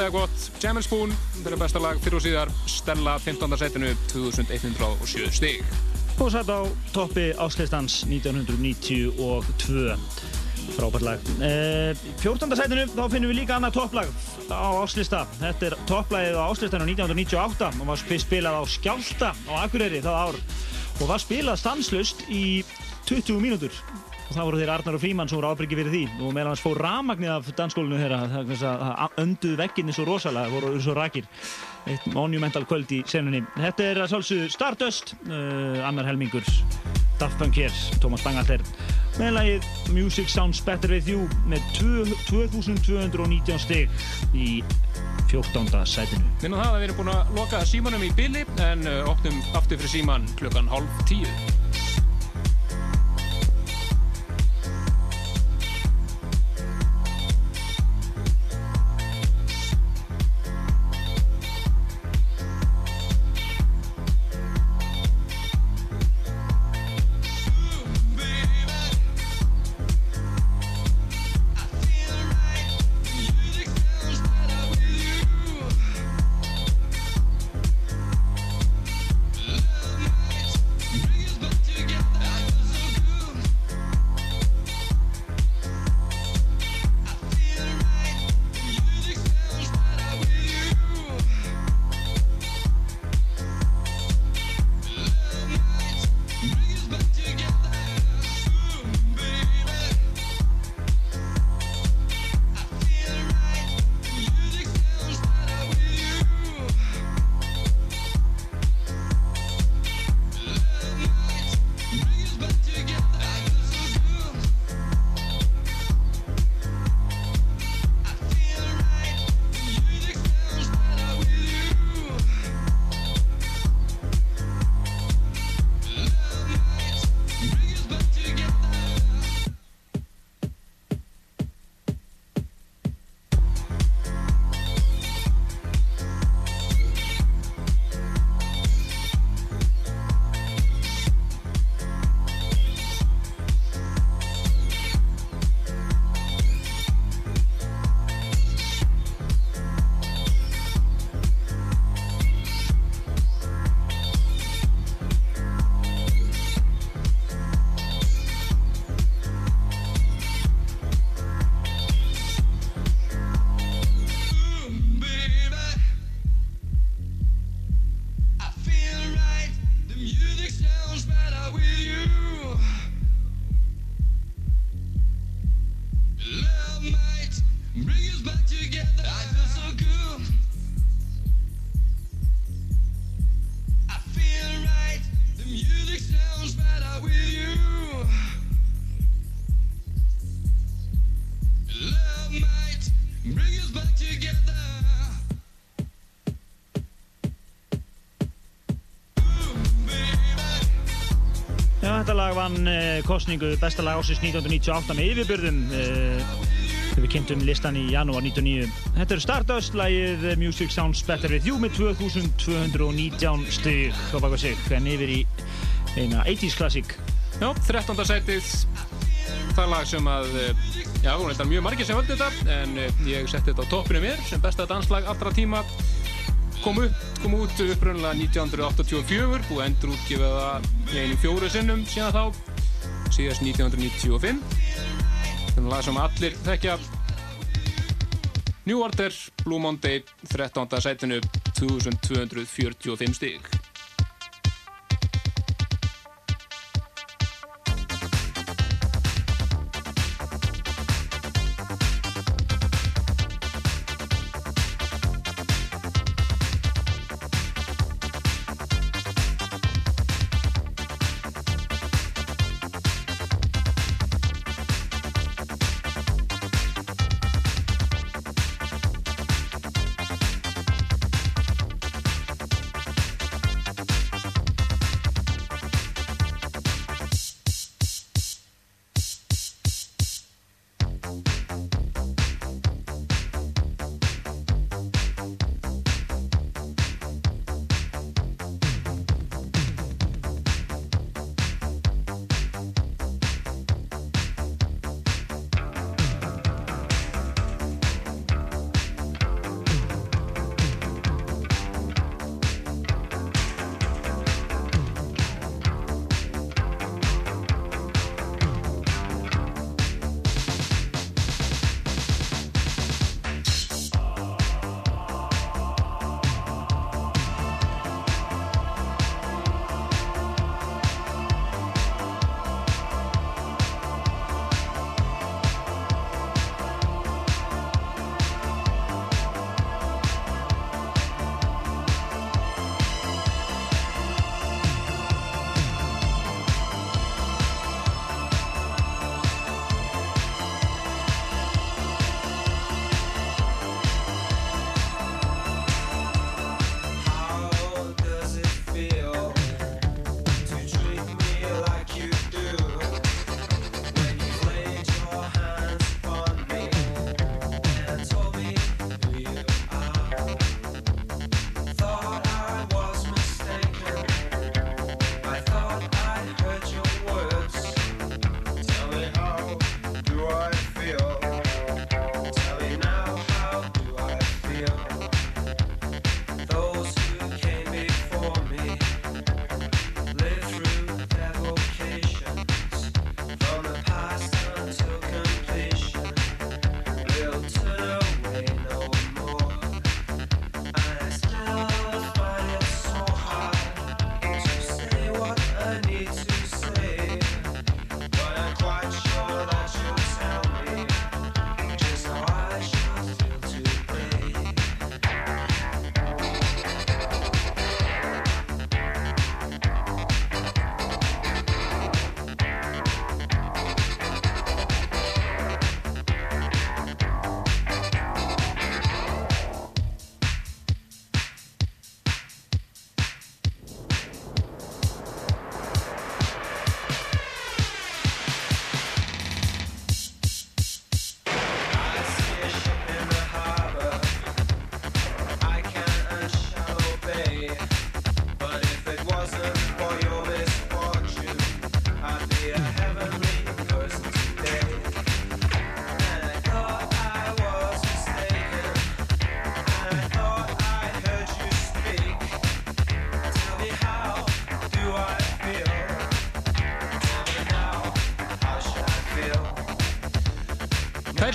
Alltaf gott. Jam and Spoon, þetta er besta lag fyrir og síðar. Stella 15. setinu, 2107 stig. Og satt á toppi áslistans 1992. Frábært lag. Uh, 14. sætinu þá finnum við líka annað topplag á áslista. Þetta er topplagið á áslistanu 1998 og var sp- spilað á Skjálta á Akureyri það ár og var spilað stanslust í 20 mínútur. Og það voru þeir Arnar og Fríman sem voru ábyrgi fyrir því. Og meðal hans fór rafmagnið af dansskólinu þeirra það að það önduðu vegginni svo rosalega, voru svo rakir. Eitt monumental kvöld í senunni. Þetta er að sálsögðu Stardust uh, annar helmingur. Daft Punk hér, Tómas Bangalter. Með lagið Music Sounds Better With You með tvö- 2219 stig í 14. sætinu. Minnum það að við erum búin að loka símanum í bili en uh, opnum aftur fyrir síman klukkan hálf tíu. Já, þetta lag vann uh, kostningu besta lag ásins 1998 með yfirbyrðum uh, þegar við kynntum listan í janúar 99. Þetta er Stardust, lagið eh, Music Sounds Better With You með 2219 stig á baka sig, en yfir í eina 80s klassík. Já, 13. sætið það lag sem að eh, já, hún er mjög margir sem völdu þetta en eh, ég setti þetta á toppinu mér sem besta danslag allra tíma kom, upp, kom út upprunnulega 1984 búið endur í einum fjóru sinnum síðan þá síðast 1995 þannig lag sem allir þekkja New Order, Blue Monday 13. sætinu 2245 stig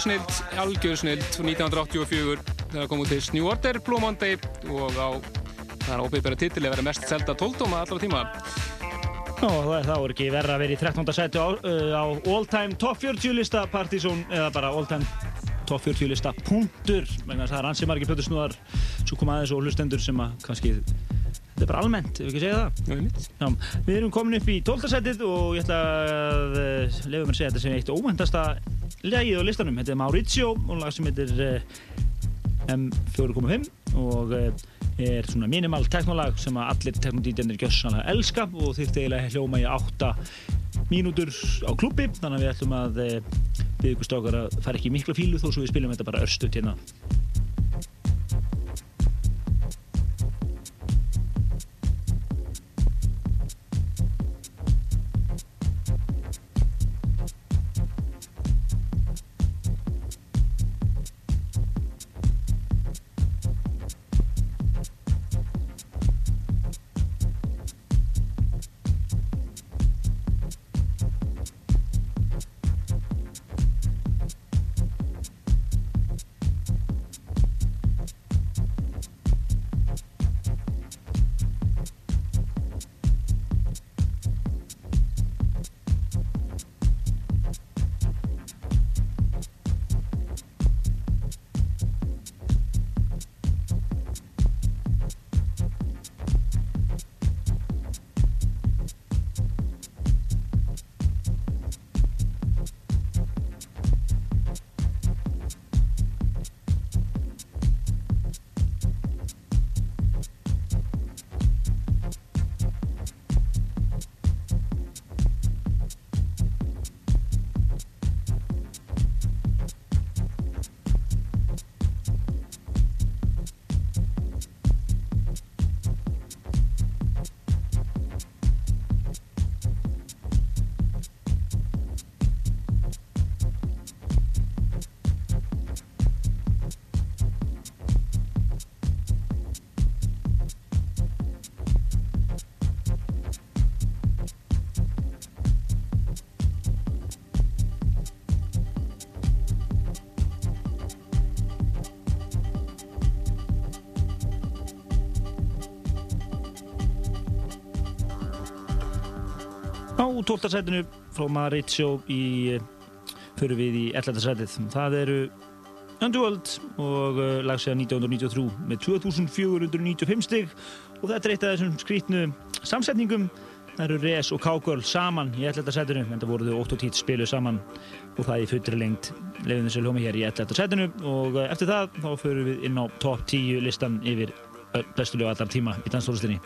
snild, algjör snild, 1984 þegar kom út til New Order, Blue Monday og á það er ópið bara titil að vera mest selda 12 tóma allra tíma. Já, það er er ekki verra að vera í 13. sæti á, uh, á All Time Top 40 lista Partizón eða bara All Time Top 40 lista punktur þess að það er ansi margir plötur snúðar svo koma aðeins og hlustendur sem að kannski þetta er bara almennt, ef við ekki segja það Já. Já, við erum komin upp í 12. sætið og ég ætla að uh, lefa mér að segja þetta sem eitt óvæntasta lagið á listanum. Þetta er Maurizio og lag sem heitir uh, M4.5 og uh, er svona minimal teknolag sem allir teknodítjarnir gjössanlega elska og þyrfti eiginlega hljóma í 8 mínútur á klubbi þannig að við ætlum að byggja ykkur stókar að fara ekki í mikla fílu þó svo við spilum þetta bara örstuðt hérna. 12. sætinu frá Mauricio í fyrir við í 11. sætið. Það eru Underworld og lag sér 1993 með 2495 stig og þetta er eitt af þessum skrítnu samsetningum. Það eru Res og Cowgirl saman í 11. sætinu en það voru þau 8 og 10 spiluð saman og það í fullri lengt lefðum þessu hljómi hér í 11. sætinu og uh, eftir það þá fyrir við inn á top 10 listan yfir uh, bestu lög allar tíma í danstólustinni.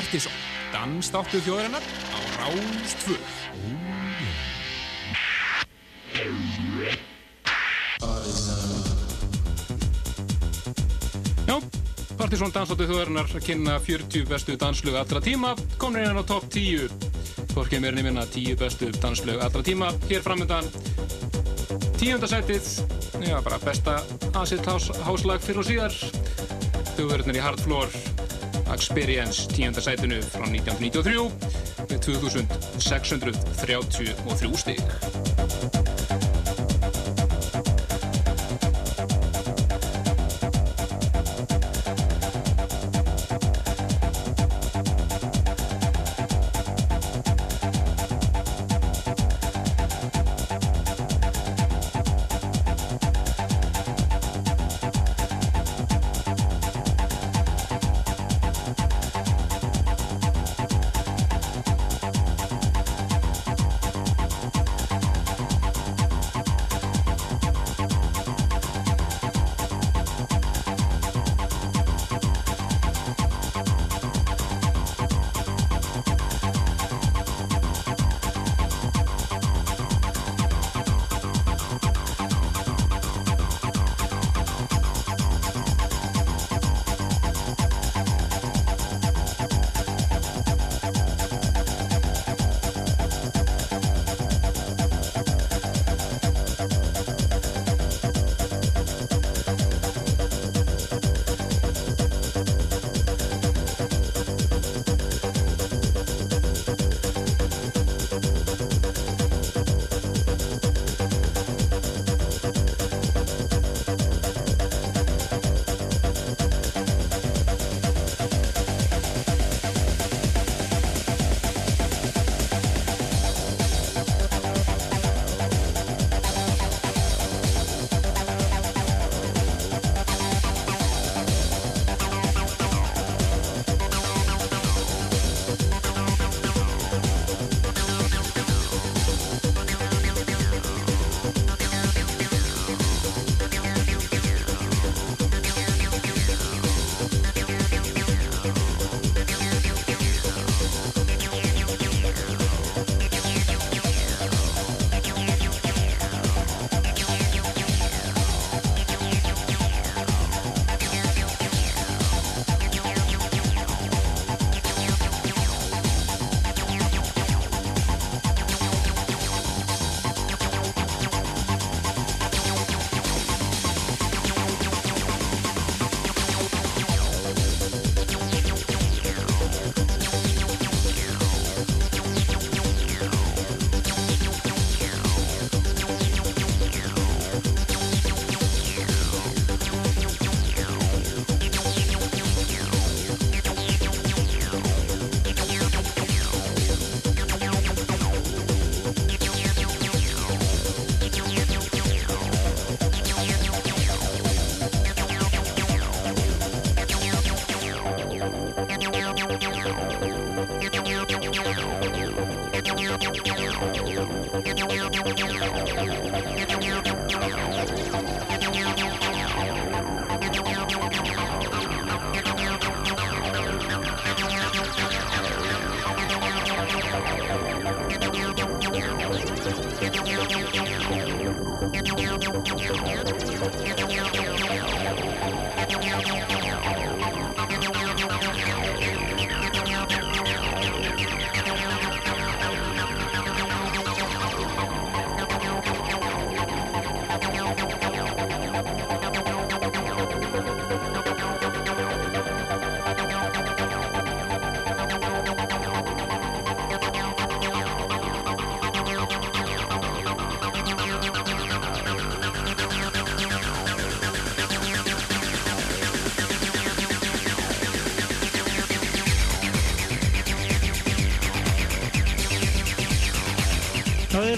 Partizón, dansdáttu þjóðarinnar á Rástfur. Já, Partizón dansdáttu þjóðarinnar að kynna 40 bestu danslög allra tíma, komin inn á topp 10, hvorkið mér nefnina 10 bestu danslög allra tíma, hér framöndan tíundasætið, já bara besta acid house, háslag fyrir og síðar, þjóðverðinir í Hard Floor, Experience tíundasætinu frá 1993 með 2633 stig.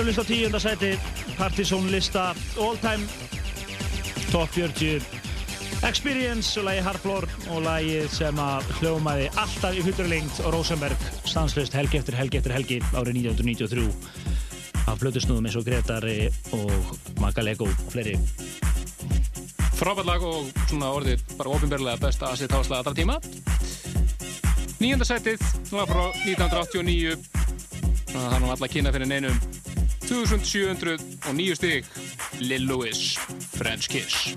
Það eru list á tíunda sæti, Partizón lista All Time, Top 40, Experience og lagi Hardfloor og lagi sem að hljómaði alltaf í hluturlengt og Rosenberg stanslust helgi eftir helgi eftir helgi árið 1993 af flutusnúðum eins og Gretari og Magalego og fleiri. Frábært lag og svona orðið bara ofinberlega besta acid house lag allra tíma. Nýjönda setið, lag frá 1989. Það er nú alla að kynna fyrir neinum. 2709 stig, Lil Louis, French Kiss.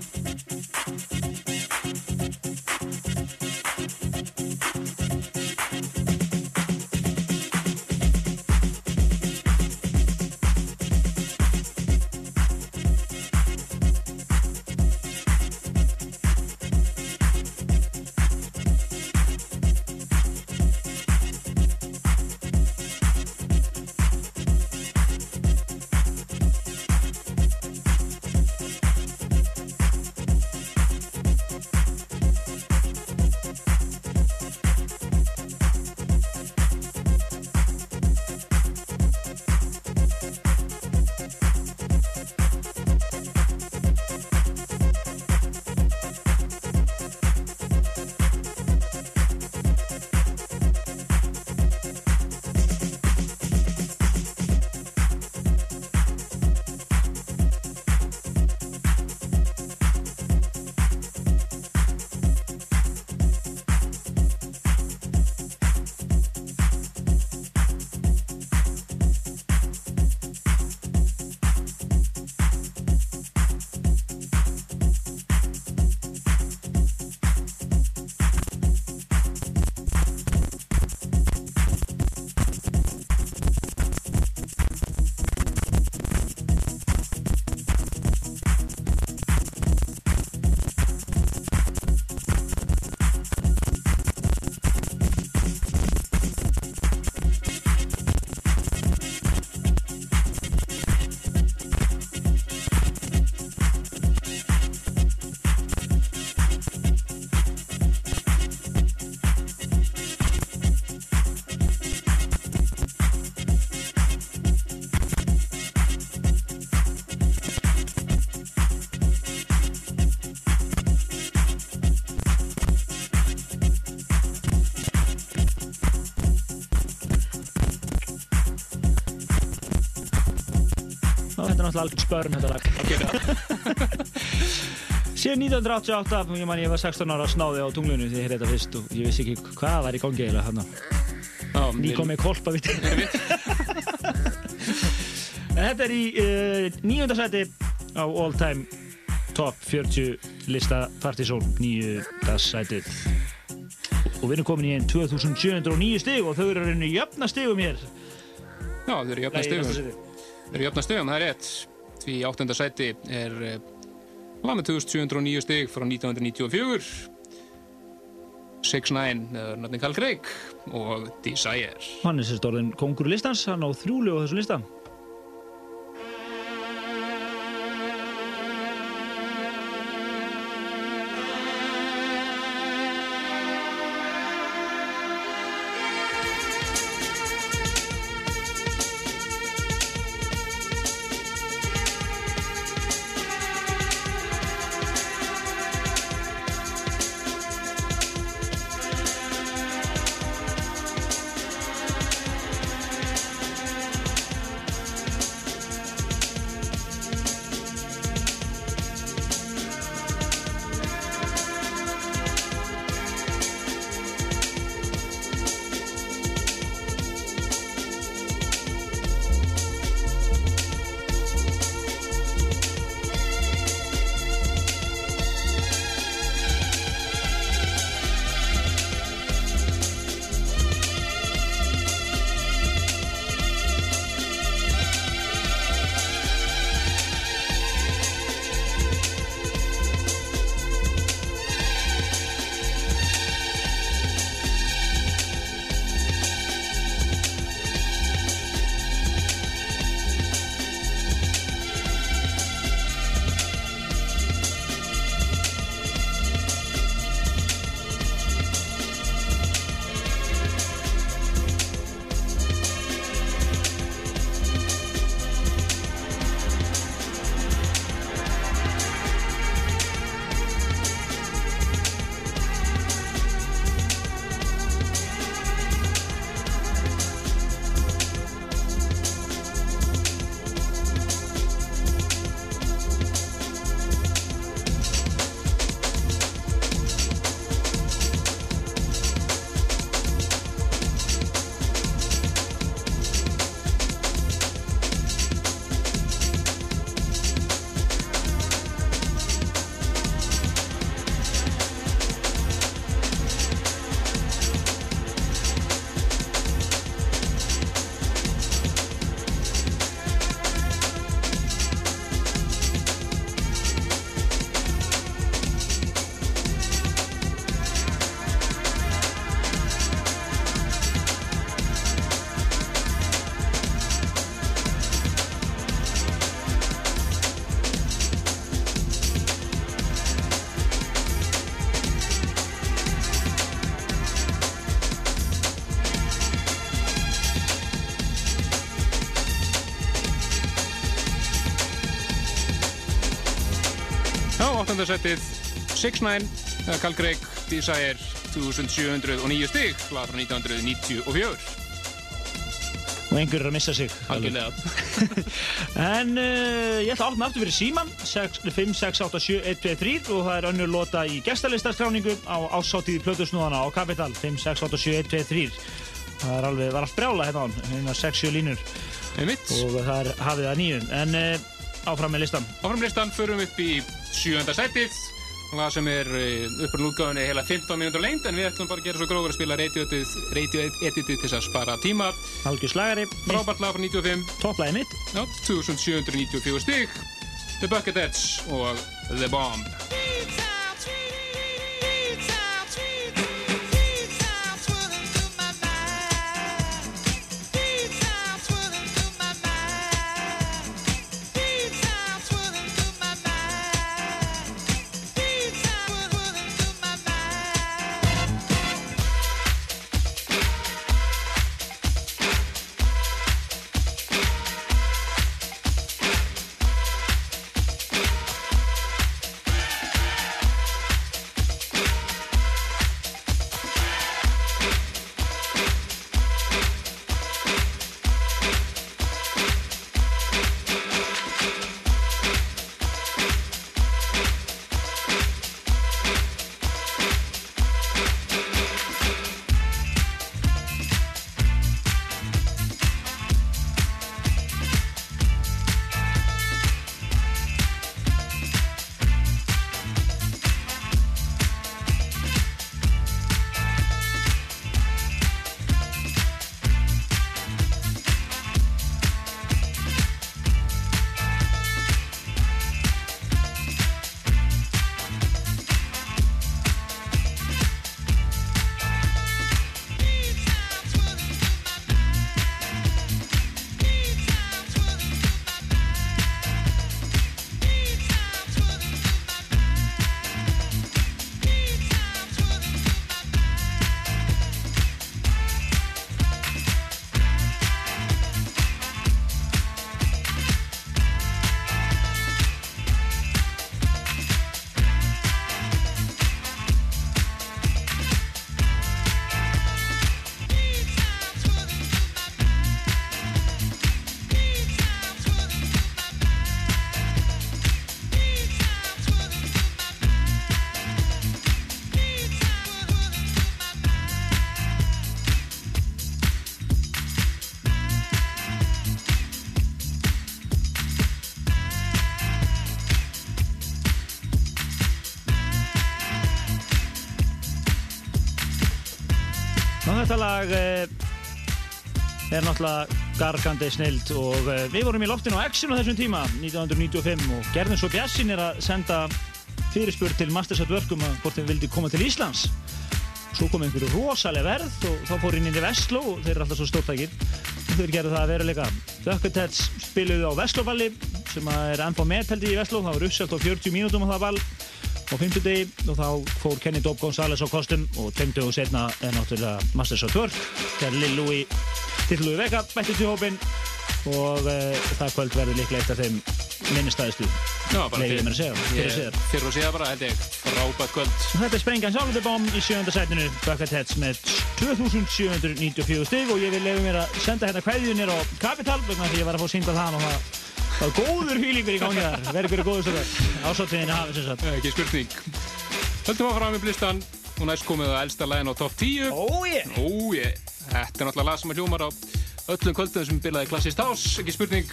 Náttúrulega algjör spörn þetta lag. <laughs> Síðan 1988, ég man ég var 16 ára snáði á tunglunum þegar ég heyrði þetta fyrst og ég vissi ekki hvað var í gangi eiginlega hann. Ný kom með kolpa, viti. en þetta er í uh, nýjönda seti á All Time Top 40 lista Partizón, nýjönda setið. Og við erum komin í einn 2709 stig og þau eru að reyna jöfna stigum hér. Já, þau eru jöfna í næsta stigum. Þau eru jöfna stigum, það er rétt. Því í áttunda sæti er lag með 2709 stig frá 1994. 6ix9ine, eða Nothing Call Craig og Desire. Hann er sérst orðin kongur listans, hann á þrjúlu á þessu lista. Áttandarsætið 6-9, eða Carl Gregg, Desire 2709 stig, lag frá 1994. og einhver er að missa sig. <laughs> En uh, ég ætla að opna aftur fyrir síman 5687123 og það er önnur lota í gestalistaskráningu á ásáttíði plötusnúðana á Kapital 5687123 Það er alveg, var allt brjála hérna á hérna 6-7 línur. Og það er hafið að nýju. En uh, áfram með listan Áfram listan förum upp í sjönda sætið. Lag sem er uppur útgáðinni heila 15 mínútur lengt en við ætlum bara að gera svo gróður að spila radio-editið til þess að spara tíma. Algjör slagari, frábært lag frá 95 topplæði mitt. Já, 2794 stig. The Bucketheads og The Bomb er náttúrulega gargandi snild og uh, við vorum í loftinu á Action á þessum tíma 1995 og gerðum svo Bjassin er að senda fyrirspur til Masters at Work um að hvort þeim vildi koma til Íslands. Svo kom einhverju rosalega verð og þá fór inn í Vestló og þeir eru alltaf svo stórtækir. Og þeir gerðu það að veruleika. Bucketheads spiluðu á Vestlóvalli sem er ennþá meðteldi í Vestló. Það var uppsett á 40 mínútum á það ball. Á fimmtudegi og þá fór Kenny Dobb González á kostum og tveimtu og setna er náttúrulega Masters at Work. Þegar Lil Louis til Louis Vega bætti til hópin og uh, það kvöld verður líklega eitt af þeim minnistæðistu leiðið mér að segja fyrir að segja að bara, held ég, frábært kvöld. Þetta er Sprengans Álandi Bomb í sjönda sætinu Bucketheads með 2794 stig og ég vil lefa mér að senda hérna kveðjunir á Capital vegna því ég var að fá sínda þann og það það var góður hýlingur í gangi þar. Verður hverju góður stöður ásáttiðinni hafið sem sagt Ekki spurning. Höldum að fara með blistan og næst komið að elsta lægin á top 10. Ó ég Ó, ég. Þetta er náttúrulega lag sem að hljómar á öllum kvöldum sem bilaði klassist ás, ekki spurning.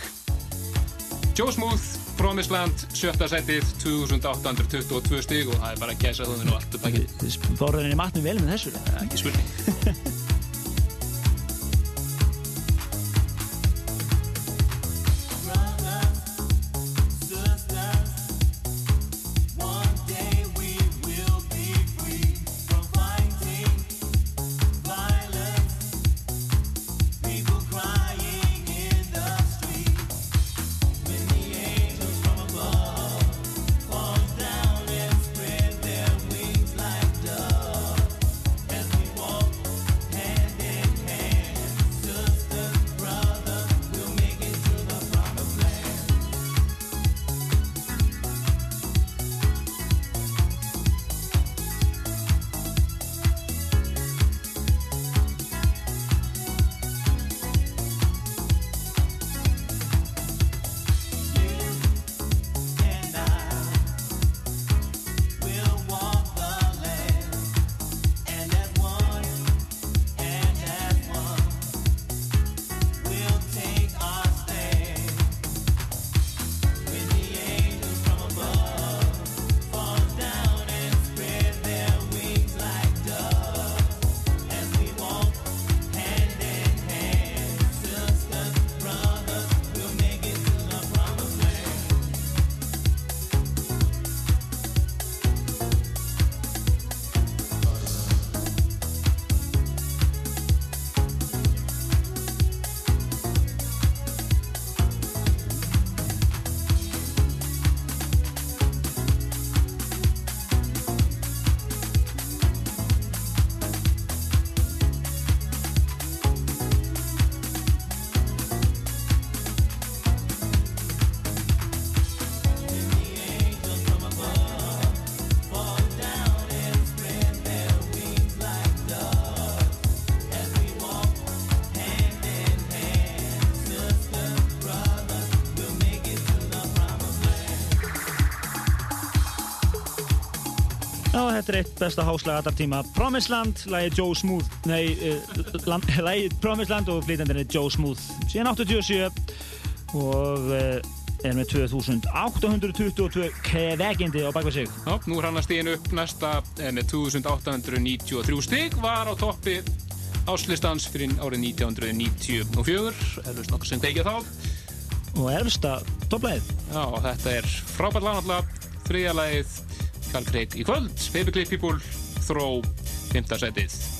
Joe Smooth, Promised Land, sjötta sætið, 2822 stig og það er bara að gæsa þúðinu og allt upp ekki. Bárðurinn í matnum vel með þessu Ekki spurning. <laughs> þetta er eitt besta háslag allar tíma. Promised Land, lagið Joe Smooth nei, uh, land, <laughs> lagið Promised Land og flytjandinn er Joe Smooth. Síðan 87 og uh, er með 2822 kvegindi á bakvað sig. Já, nú er hann að stíðin upp. Næsta eh, með 2893 stig, var á toppi áslistans fyrir árið 1994, er vist nokkuð sem tekið þá. og erfsta topplæðið Já, og þetta er frábært lag náttúrulega, þriðja lagið, Karl Craig í kvöld, Paperclip People, Throw, 5. setið.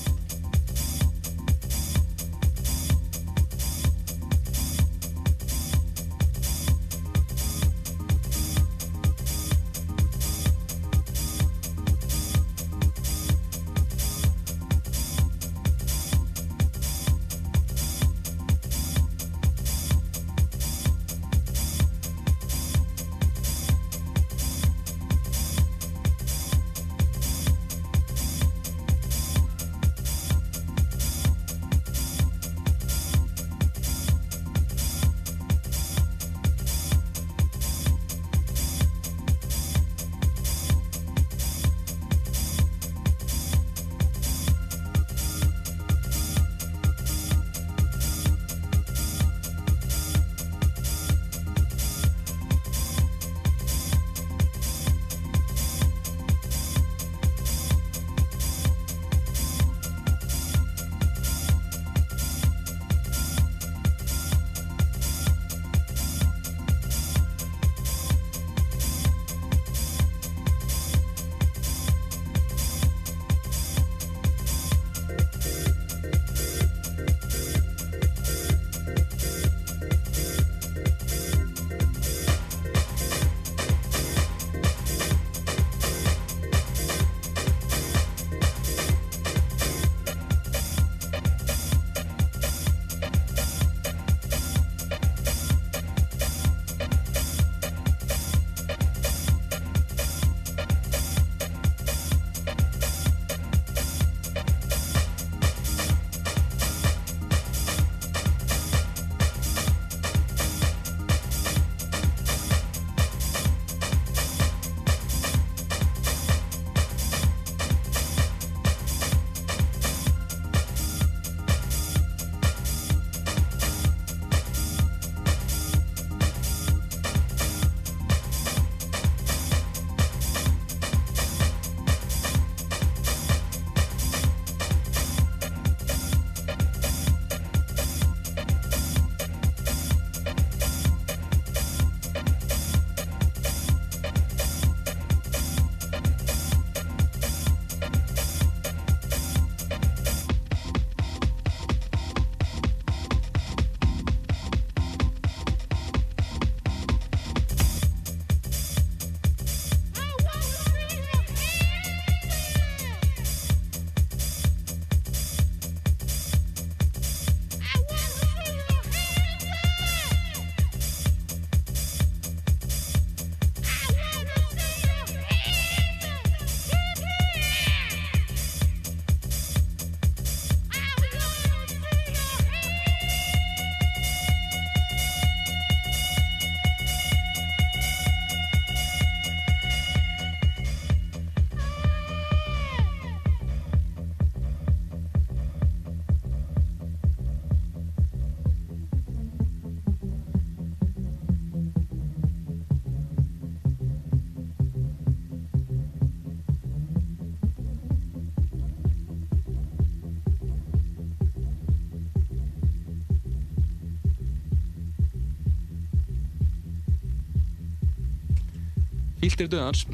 Hýltir döðans.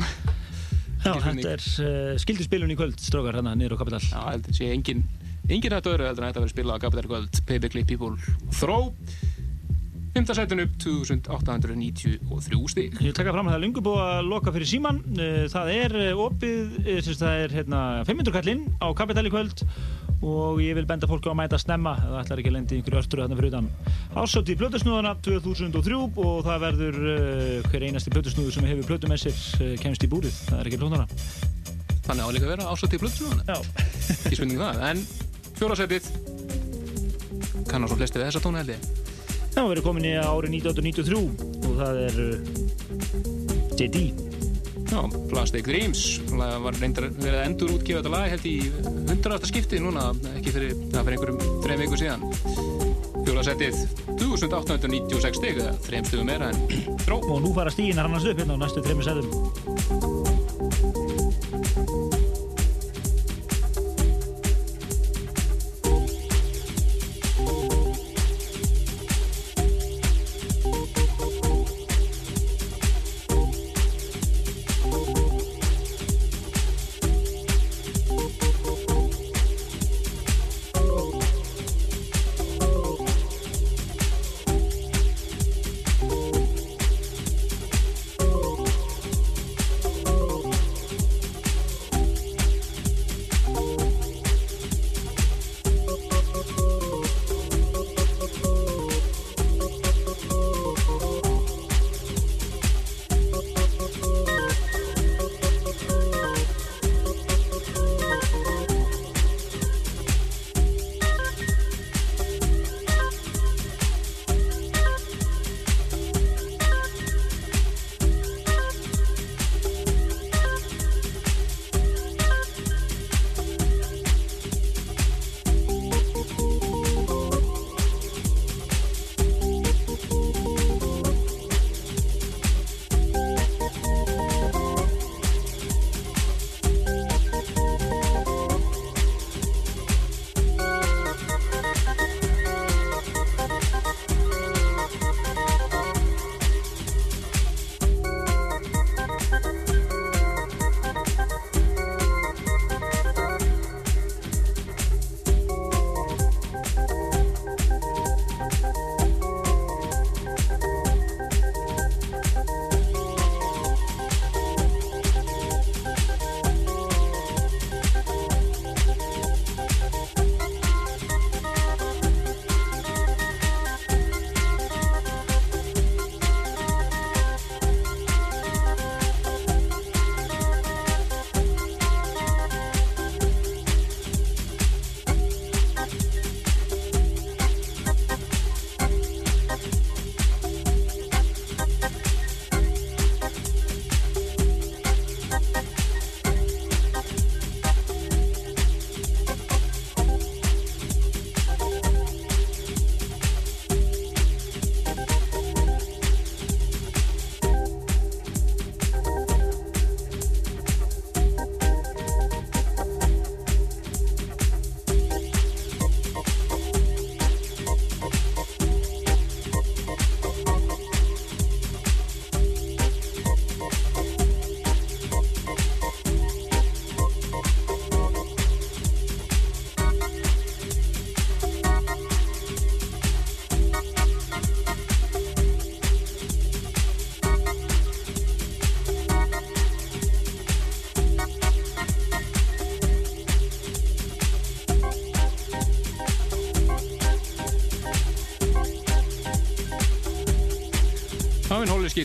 Já, þetta er uh, skildispilun í kvöld, strókar, hérna niður á Kapital. Já, heldur sé engin, engin hægt öðru heldur en þetta verið spilað á Capital Gold, Paperclip People, Throw. 5. setinu 2893 stík. Ég taka fram að það er að loka fyrir síman. Uh, Það er uh, opið, það er hérna, 500 kallinn á Kapital í kvöld og ég vil benda fólk á að mæta snemma ef það ætlar ekki að lendi einhverju östru þarna fyrir utan. Ásótt í plötusnúðana 2003 og það verður uh, hver einasti plötusnúður sem hefur plötu með sér uh, kemst í búrið. Það er ekki plónara. Þannig á líka að vera ásett í blöðsjóðan. Já. Ekki spurning um það. En fjórasettið kannar svo flesti við þessa tónu held ég. Við erum komin í árið 1993 og það er uh, JD. Já, Plastic Dreams Það var reyndar verið að endur útgefa þetta lag held í 100. skipti núna ekki fyrir, það fyrir einhverjum þreim viku síðan Fjólasettið 2896 stig eða þreim stugum meira en <clears throat> dró Og nú fara stíginar annars upp hérna á næstu þreymur sætum.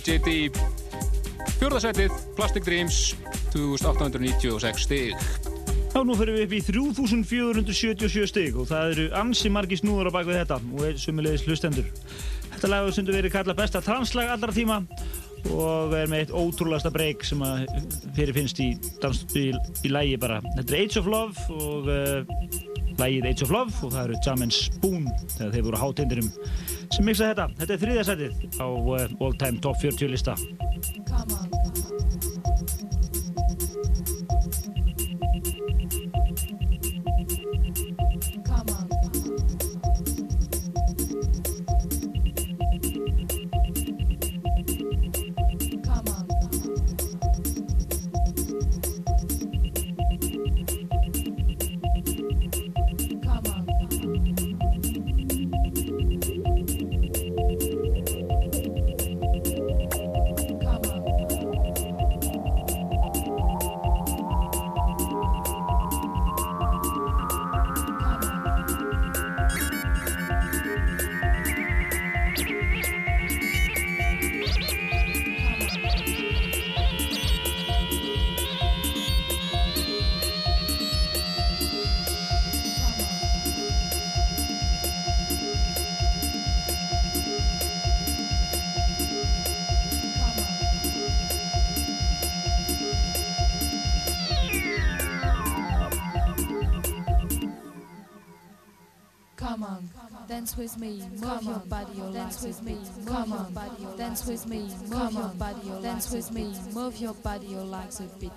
JD Fjórðasætið Plastic Dreams 2896 stig Já, nú fyrir við upp í 3477 stig og það eru ansi margi snúður á bakvið þetta og er sumulegis hlustendur. Þetta lag hefur sundu verið kallað besta translag allra tíma og er með eitt ótrúlegasta breyk sem að fyrir finnst í, dans, í, í lægi bara. Þetta er Age of Love og uh, lægið Age of Love og það eru Jam and Spoon þegar þeir voru hátindirum sem mixa þetta. Þetta er þriðasætið á uh, All Time Top 40 lista. Dance with me, move your body, your dance with me, come on, dance with me, move your body, your dance with me, move your body, your legs a bit.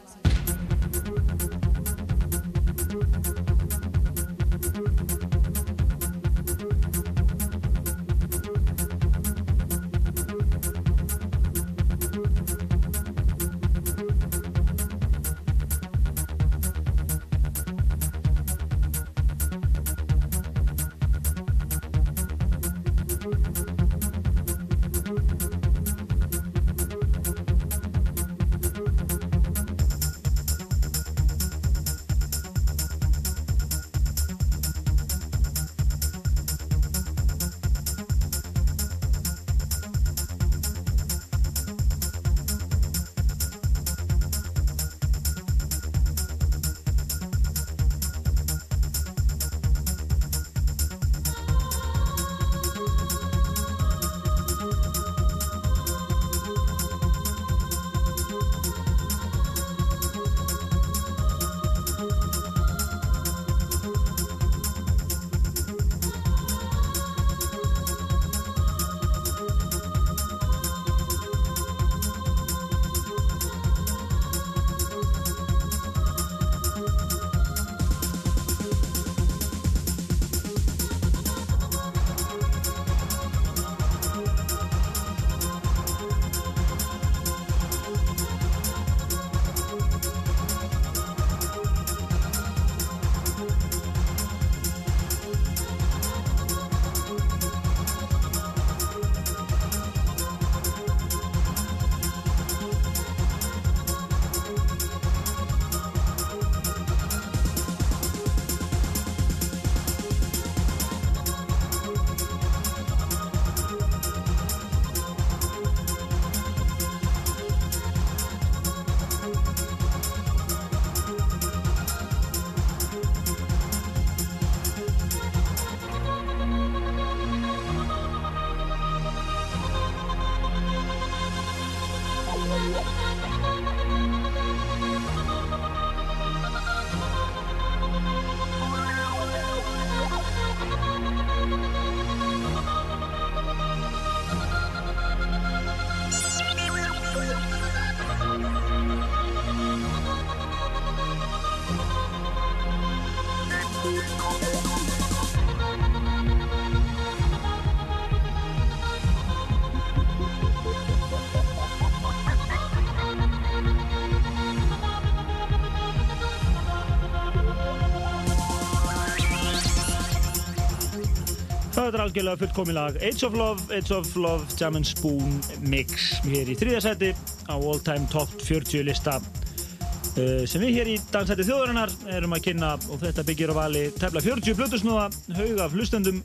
Það er algjörlega fullkomin lag Age of Love, Age of Love, Jam and Spoon Mix hér í þriðasæti á All Time Top 40 lista uh, sem við hér í dansæti þjóðarinnar erum að kynna og þetta byggir á vali tefla 40 blötusnúða, haug af hlustendum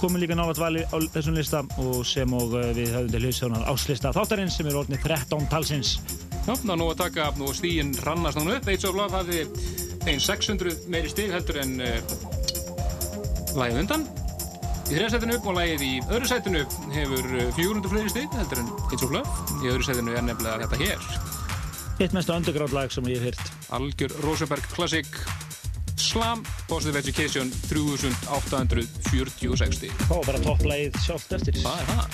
komum líka nálat vali á þessum lista og sem og uh, við höfum til hlusjónar áslista þáttarins sem er orðinni 13 talsins Já, ná nú að taka nú stígin rannast núna upp. Age of Love hafði einn 600 meiri stíg heldur en uh, lagið undan. Í þriðasætinu og lagið í öðru sætinu hefur uh, 400 fleiri stíg heldur en Age of Love. Í öðru sætinu er nefnilega þetta hér. Eitt mesta underground lag sem ég hef hýrt Algjör Rosenberg Classic Slam Positive Education 3846 stíg. Þá bara topplægið sjálft eftir Það er það.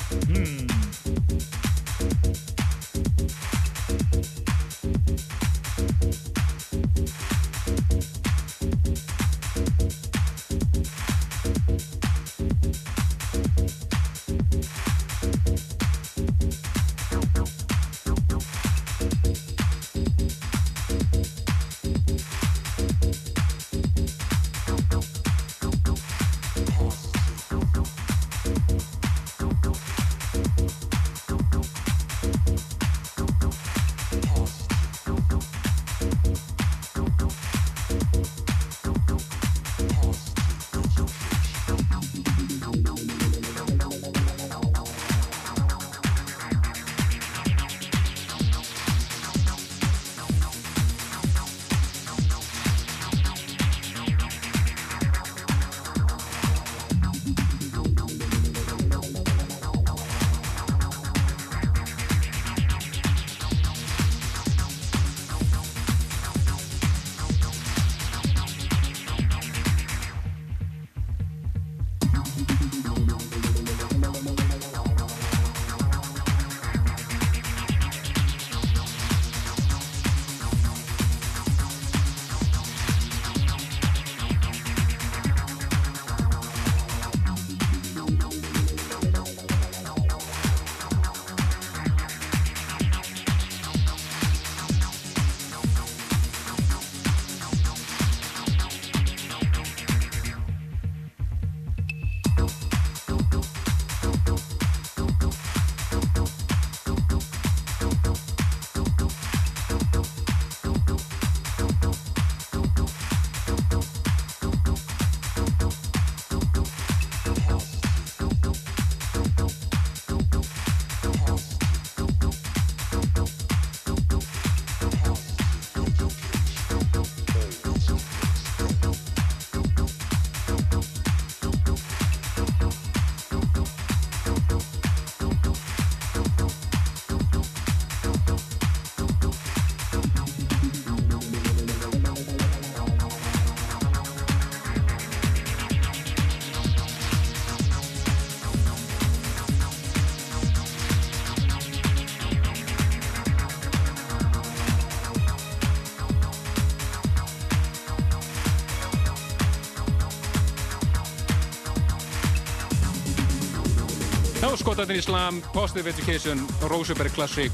Já, skotarnir í slam, Positive Education, Roseberg Classic.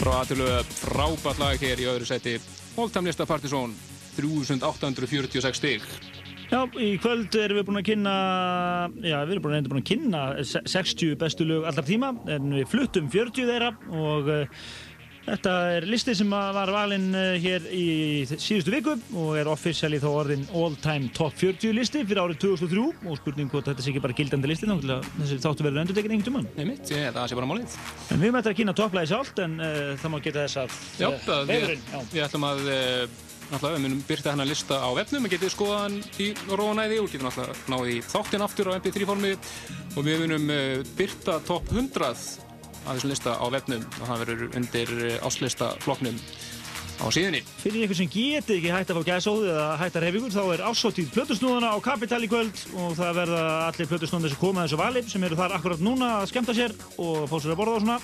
Frá aðtölu frábært lag hér í öðru seti Oldtime-lista Partizón 3846 stig. Já, í kvöld erum við búin að kynna, já, við erum að, búin að kynna se- 60 bestu lög allar tíma, en við fluttum 40 þeirra og uh, þetta er listi sem var valinn uh, hér í síðustu viku og er officially þá orðin all time top 40 listi fyrir árið 2003 og spurning hvort þetta sé ekki bara gildandi listi þá til að þáttu verður endur tekin einhvern tímann. Nei mitt, ég, það sé bara málið En við eftir að kynna topplæði sjálft en uh, það má geta þess að Já, uh, vefurinn, já. við ætlum að Náttúrulega, við munum byrta hennar lista á vefnum, við getum skoða hann í rónæði og getum náttúrulega náði í þáttinn aftur á MP3 formi og við munum byrta topp 100 af þessum lista á vefnum og það verður undir uh, áslista flokknum á síðunni. Fyrir ykkur sem geti ekki hægt að fá gæsóð eða hægt að reyfa ykkur þá er ásóttíð plötusnúðana á Kapital í kvöld og það verða allir plötusnúðan sem koma þessu vali sem eru þar akkurat núna að skemmta sér og fá sér að borða og svona.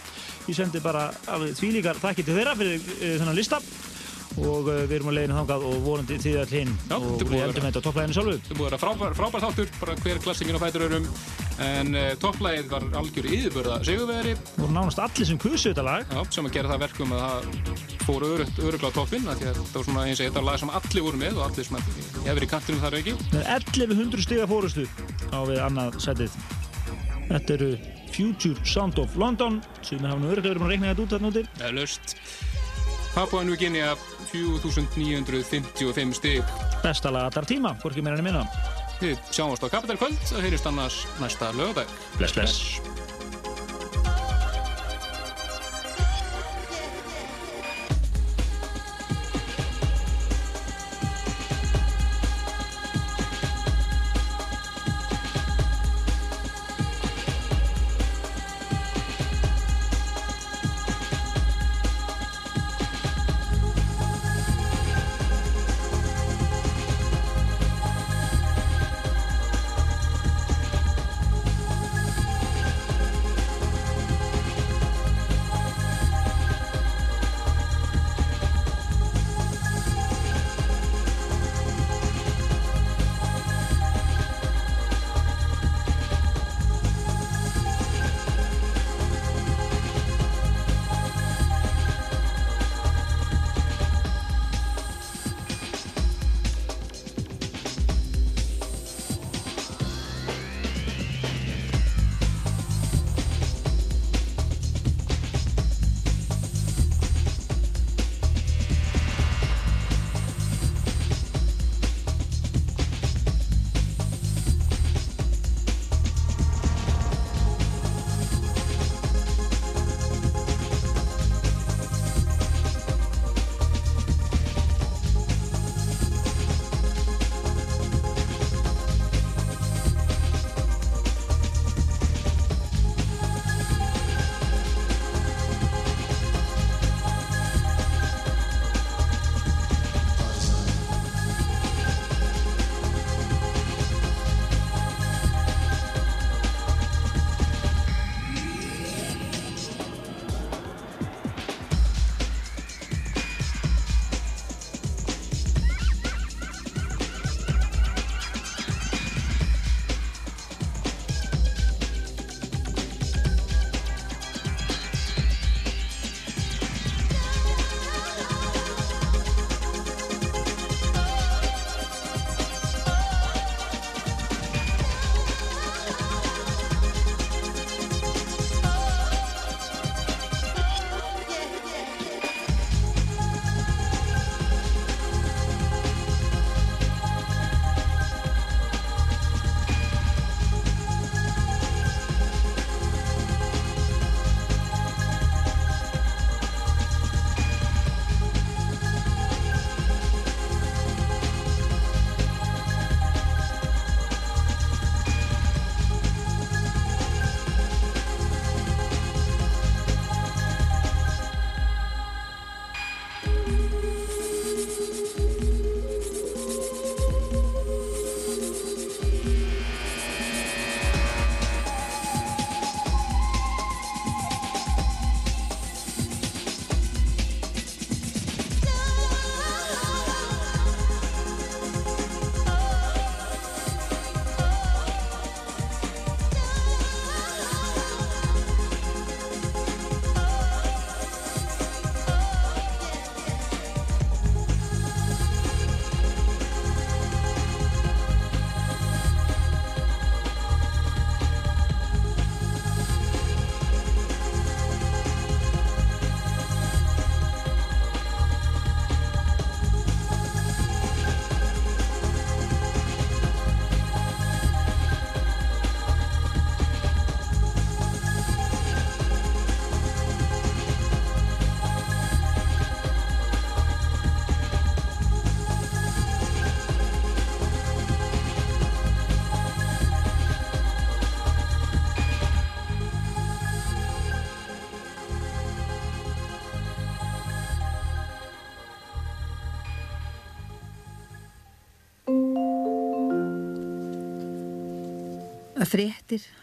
Ég sendi bara alveg þvílíkar þakkir til þeirra fyrir uh, þennan lista og uh, við erum að leiðinu þangað og vonandi því all hinn Já, og þetta er við að endum þetta á topplæðinu sjálfu. Það er búið að vera frábær, frábær þáttur, bara hver klassingin á fætur örum en uh, topplægið var algjör yfirbörða sigurveri Það voru nánast allir sem kusu þetta lag. Já, sem að gera það verkum að það fór örugt, öruglega á að það var svona eins og þetta var lag sem allir voru með og allir sem hefur í kantinum þar ekki Með 1100 stiga fórustu á við annað setið. Þetta eru Future Sound of London sem er hafnum öruglega verið að reikna þetta út Papua New Guinea 4955 stig Besta lag allar tíma, hvorki meira enn minna. Við sjáumst á Kapital kvöld það heyrist annars næsta lögadag Bless, bless. Fréttir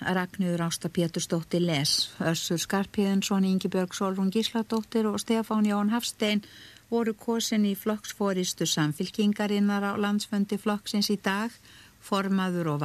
Ragnhjóður Ásta Pétursdóttir Les, Össur Skarpíðinsson, Ingibjörg Solrún Gísladóttir og Stefán Jón Hafstein voru kosin í flokksfóristu samfylkingarinnar á landsfundi flokksins í dag, formaður og